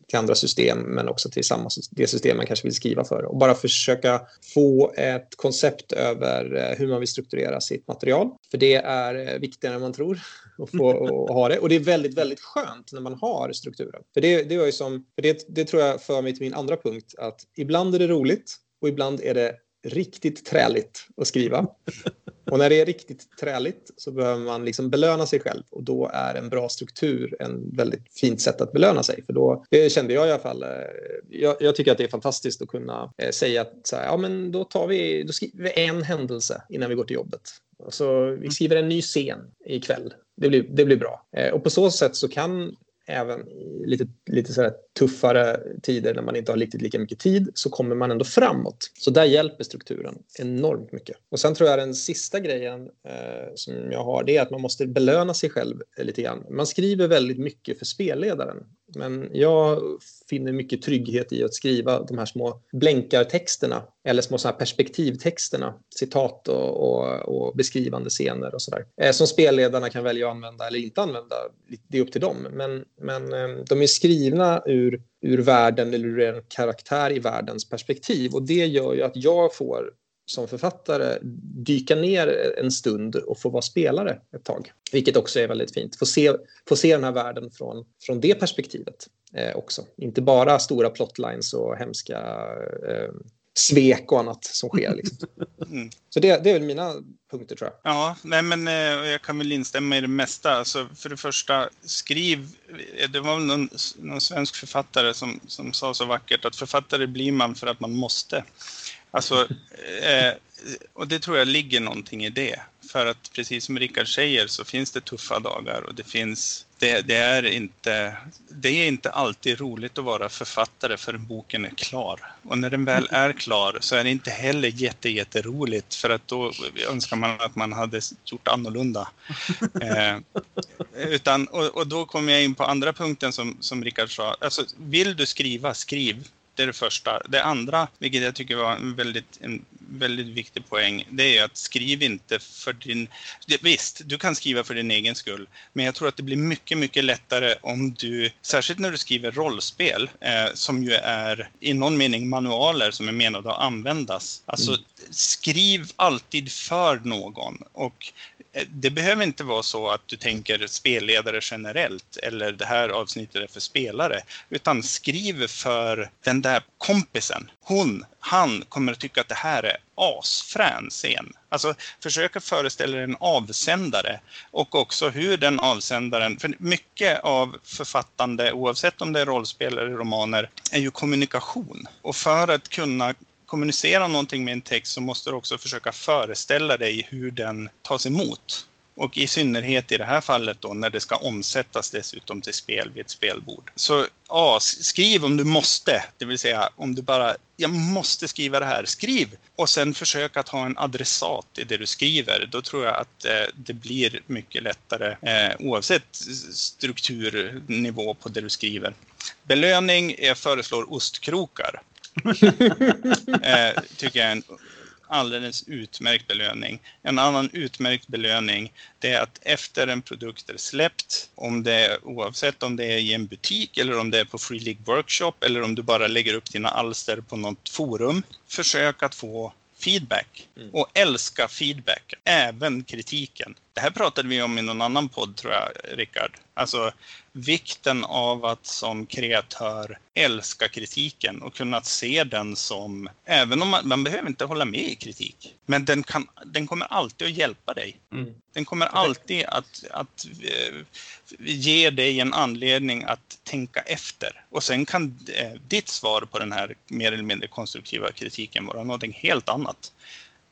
till andra system, men också till samma det system man kanske vill skriva för. Och bara försöka få ett koncept över eh, hur man vill strukturera sitt material. För det är eh, viktigare än man tror att få att ha det. Och det är väldigt, väldigt skönt när man har strukturen. För det, det, var ju som, för det, det tror jag för mig till min andra punkt, att ibland är det roligt och ibland är det riktigt träligt att skriva. Och när det är riktigt träligt så behöver man liksom belöna sig själv och då är en bra struktur en väldigt fint sätt att belöna sig. För då, det kände jag i alla fall. eh, Jag, jag tycker att det är fantastiskt att kunna eh, säga att här, ja, men då, tar vi, då skriver vi en händelse innan vi går till jobbet. Och så vi skriver en ny scen ikväll. Det blir, det blir bra. Eh, och på så sätt så kan även i lite, lite så här tuffare tider när man inte har riktigt lika mycket tid så kommer man ändå framåt. Så där hjälper strukturen enormt mycket. Och sen tror jag den sista grejen eh, som jag har det är att man måste belöna sig själv lite grann. Man skriver väldigt mycket för spelledaren. Men jag finner mycket trygghet i att skriva de här små blänkartexterna eller små så här perspektivtexterna, citat och, och, och beskrivande scener och sådär. Eh, som spelledarna kan välja att använda eller inte använda. Det är upp till dem. Men, men eh, de är skrivna ur, ur världen eller ur en karaktär i världens perspektiv och det gör ju att jag får som författare dyka ner en stund och få vara spelare ett tag. Vilket också är väldigt fint. Få se, få se den här världen från, från det perspektivet eh, också. Inte bara stora plotlines och hemska eh, svek och annat som sker. Liksom. Mm. Så det, det är väl mina punkter tror jag. Ja, nej men eh, jag kan väl instämma i det mesta. Alltså, för det första, skriv. eh, Det var väl någon, någon svensk författare som, som sa så vackert att författare blir man för att man måste. Alltså, eh, eh, och det tror jag ligger någonting i det. För att precis som Rickard säger så finns det tuffa dagar och det finns det, det, är inte, det är inte alltid roligt att vara författare förrän boken är klar. Och när den väl är klar så är det inte heller jätte, jätteroligt för att då önskar man att man hade gjort annorlunda. Eh, utan, och, och då kommer jag in på andra punkten som, som Rickard sa. Alltså, vill du skriva, skriv. Det är det första. Det andra, vilket jag tycker var en väldigt, en väldigt viktig poäng, det är att skriv inte för din... Visst, du kan skriva för din egen skull, men jag tror att det blir mycket, mycket lättare om du, särskilt när du skriver rollspel, eh, som ju är i någon mening manualer som är menade att användas. Alltså, skriv alltid för någon och Eh, det behöver inte vara så att du tänker spelledare generellt eller det här avsnittet är för spelare. Utan skriv för den där kompisen. Hon, han kommer att tycka att det här är asfrän scen. Alltså försöka föreställa dig en avsändare och också hur den avsändaren, för mycket av författande oavsett om det är rollspel eller romaner är ju kommunikation. Och för att kunna kommunicera någonting med en text så måste du också försöka föreställa dig hur den tas emot. Och i synnerhet i det här fallet då när det ska omsättas dessutom till spel vid ett spelbord. Så ja, skriv om du måste, det vill säga om du bara, jag måste skriva det här, skriv! Och sen försök att ha en adressat i det du skriver. Då tror jag att eh, det blir mycket lättare eh, oavsett strukturnivå på det du skriver. Belöning, jag föreslår ostkrokar. eh, tycker jag är en alldeles utmärkt belöning. En annan utmärkt belöning det är att efter en produkt är släppt, om det är, oavsett om det är i en butik eller om det är på Free League Workshop eller om du bara lägger upp dina alster på något forum, försök att få feedback mm. och älska feedback, även kritiken. Det här pratade vi om i någon annan podd tror jag, Rickard. Alltså vikten av att som kreatör älska kritiken och kunna se den som, även om man, man behöver inte hålla med i kritik, men den, kan, den kommer alltid att hjälpa dig. Mm. Den kommer alltid att, att uh, ge dig en anledning att tänka efter. Och sen kan uh, ditt svar på den här mer eller mindre konstruktiva kritiken vara någonting helt annat.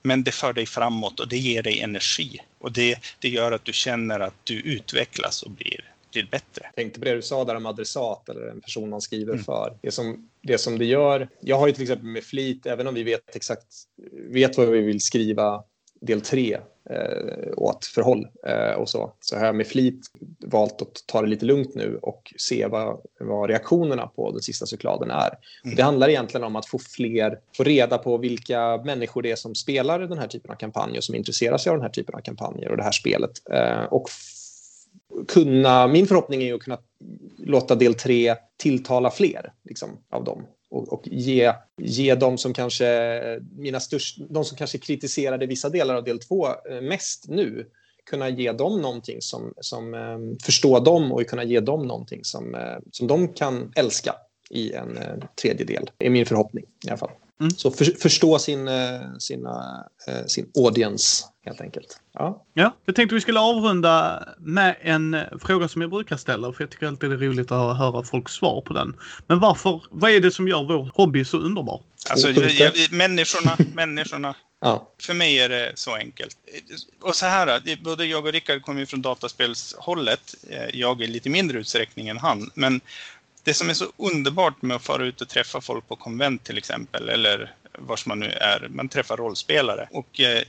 Men det för dig framåt och det ger dig energi. Och det, det gör att du känner att du utvecklas och blir blir bättre. Tänkte på det du sa där om adressat eller en person man skriver mm. för. Det som, det som det gör, jag har ju till exempel med flit, även om vi vet exakt vet vad vi vill skriva del 3 eh, åt förhåll eh, och så, så har jag med flit valt att ta det lite lugnt nu och se vad, vad reaktionerna på den sista cykladen är. Mm. Det handlar egentligen om att få fler, få reda på vilka människor det är som spelar den här typen av kampanjer och som intresserar sig av den här typen av kampanjer och det här spelet. Eh, och kunna, min förhoppning är att kunna låta del 3 tilltala fler liksom, av dem och, och, ge, ge de som kanske mina störst, de som kanske kritiserade vissa delar av del två eh, mest nu kunna ge dem någonting som, som eh, förstå dem och kunna ge dem någonting som, eh, som de kan älska i en tredjedel. Det är min förhoppning i alla fall. Mm. Så för, förstå sin, uh, sina, sin audience helt enkelt. Ja. ja, jag tänkte vi skulle avrunda med en fråga som jag brukar ställa för jag tycker alltid det är roligt att höra folks svar på den. Men varför, vad är det som gör vår hobby så underbar? Alltså, jag, människorna, människorna. Ja. För mig är det så enkelt. Och så här, både jag och Rickard kommer ju från dataspelshållet. Jag i lite mindre utsträckning än han. Men det som är så underbart med att fara ut och träffa folk på konvent till exempel, eller vars man nu är, man träffar rollspelare. Och eh,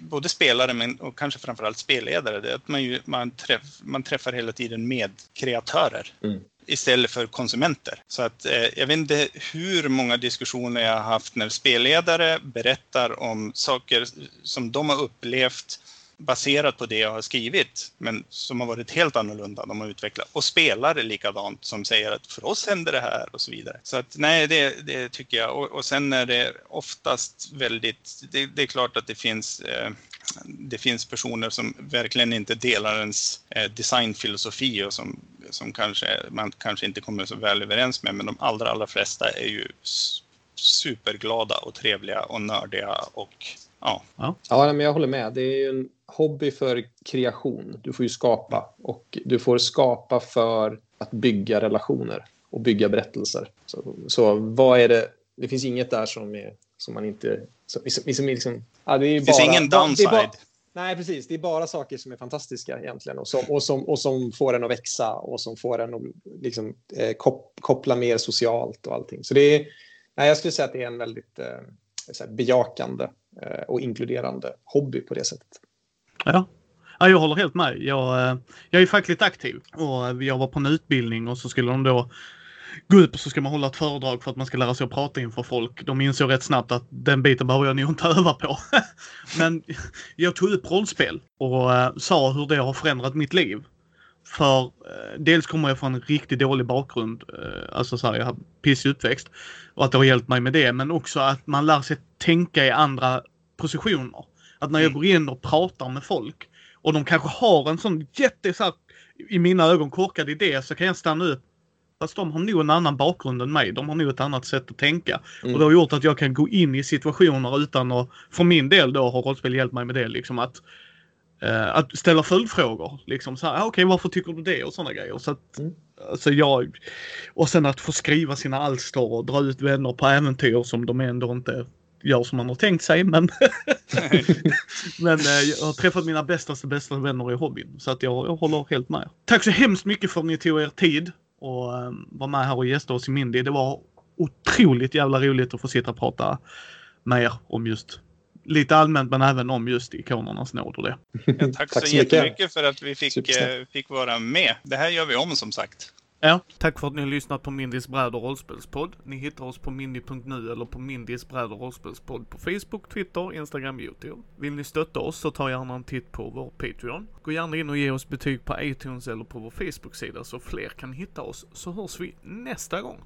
både spelare men, och kanske framförallt spelledare, det är att man, ju, man, träff, man träffar hela tiden med kreatörer. Mm istället för konsumenter. Så att eh, jag vet inte hur många diskussioner jag har haft när spelledare berättar om saker som de har upplevt baserat på det jag har skrivit, men som har varit helt annorlunda. De har utvecklat och spelar likadant som säger att för oss händer det här och så vidare. Så att nej, det, det tycker jag. Och, och sen är det oftast väldigt, det, det är klart att det finns eh, det finns personer som verkligen inte delar ens eh, designfilosofi och som, som kanske, man kanske inte kommer så väl överens med, men de allra, allra flesta är ju superglada och trevliga och nördiga och ja. Ja, ja men jag håller med. Det är ju en hobby för kreation. Du får ju skapa och du får skapa för att bygga relationer och bygga berättelser. Så, så vad är det? Det finns inget där som, är, som man inte... Som, som liksom, ja, det, är det bara, finns ingen downside. Bara, nej, precis. Det är bara saker som är fantastiska egentligen och som, och som, och som får en att växa och som får en att liksom, eh, koppla mer socialt och allting. Så det är, nej, jag skulle säga att det är en väldigt eh, bejakande Eh, och inkluderande hobby på det sättet. Ja. ja, jag håller helt med. Jag, eh, jag är fackligt aktiv och jag var på en utbildning och så skulle de då gå upp och så ska man hålla ett föredrag för att man ska lära sig att prata inför folk. De insåg rätt snabbt att den biten behöver jag nog inte öva på. Men jag tog upp rollspel och eh, sa hur det har förändrat mitt liv. För dels kommer jag från en riktigt dålig bakgrund, alltså så här, jag har pissig uppväxt och att det har hjälpt mig med det, men också att man lär sig tänka i andra positioner. Att när jag mm. går in och pratar med folk och de kanske har en sån jätte, så här, i mina ögon korkad idé så kan jag stanna upp. Fast de har nog en annan bakgrund än mig. De har nog ett annat sätt att tänka. Mm. Och det har gjort att jag kan gå in i situationer utan att, för min del då har rollspel hjälpt mig med det liksom att eh, att ställa följdfrågor. Liksom så här, ah, okej varför tycker du det och sådana grejer. Så att, Mm. alltså jag, och sen att få skriva sina alster och dra ut vänner på äventyr som de ändå inte gör som man har tänkt sig. Men, men eh, jag har träffat mina bästaste bästa vänner i hobbyn. Så att jag, jag håller helt med. Tack så hemskt mycket för att ni tog er tid och eh, var med här och gästade oss i Mindy. Det var otroligt jävla roligt att få sitta och prata med er om just lite allmänt men även om just ikonernas nåd och det. Ja, tack, Tack så, så mycket. jättemycket för att vi fick, eh, fick vara med. Det här gör vi om som sagt. Ja, Tack för att ni har lyssnat på Mindys bräd och rollspelspodd. Ni hittar oss på mindy.nu eller på Mindys bräd och rollspelspodd på Facebook, Twitter, Instagram, Youtube. Vill ni stötta oss så ta gärna en titt på vår Patreon. Gå gärna in och ge oss betyg på iTunes eller på vår Facebook-sida så fler kan hitta oss, så hörs vi nästa gång.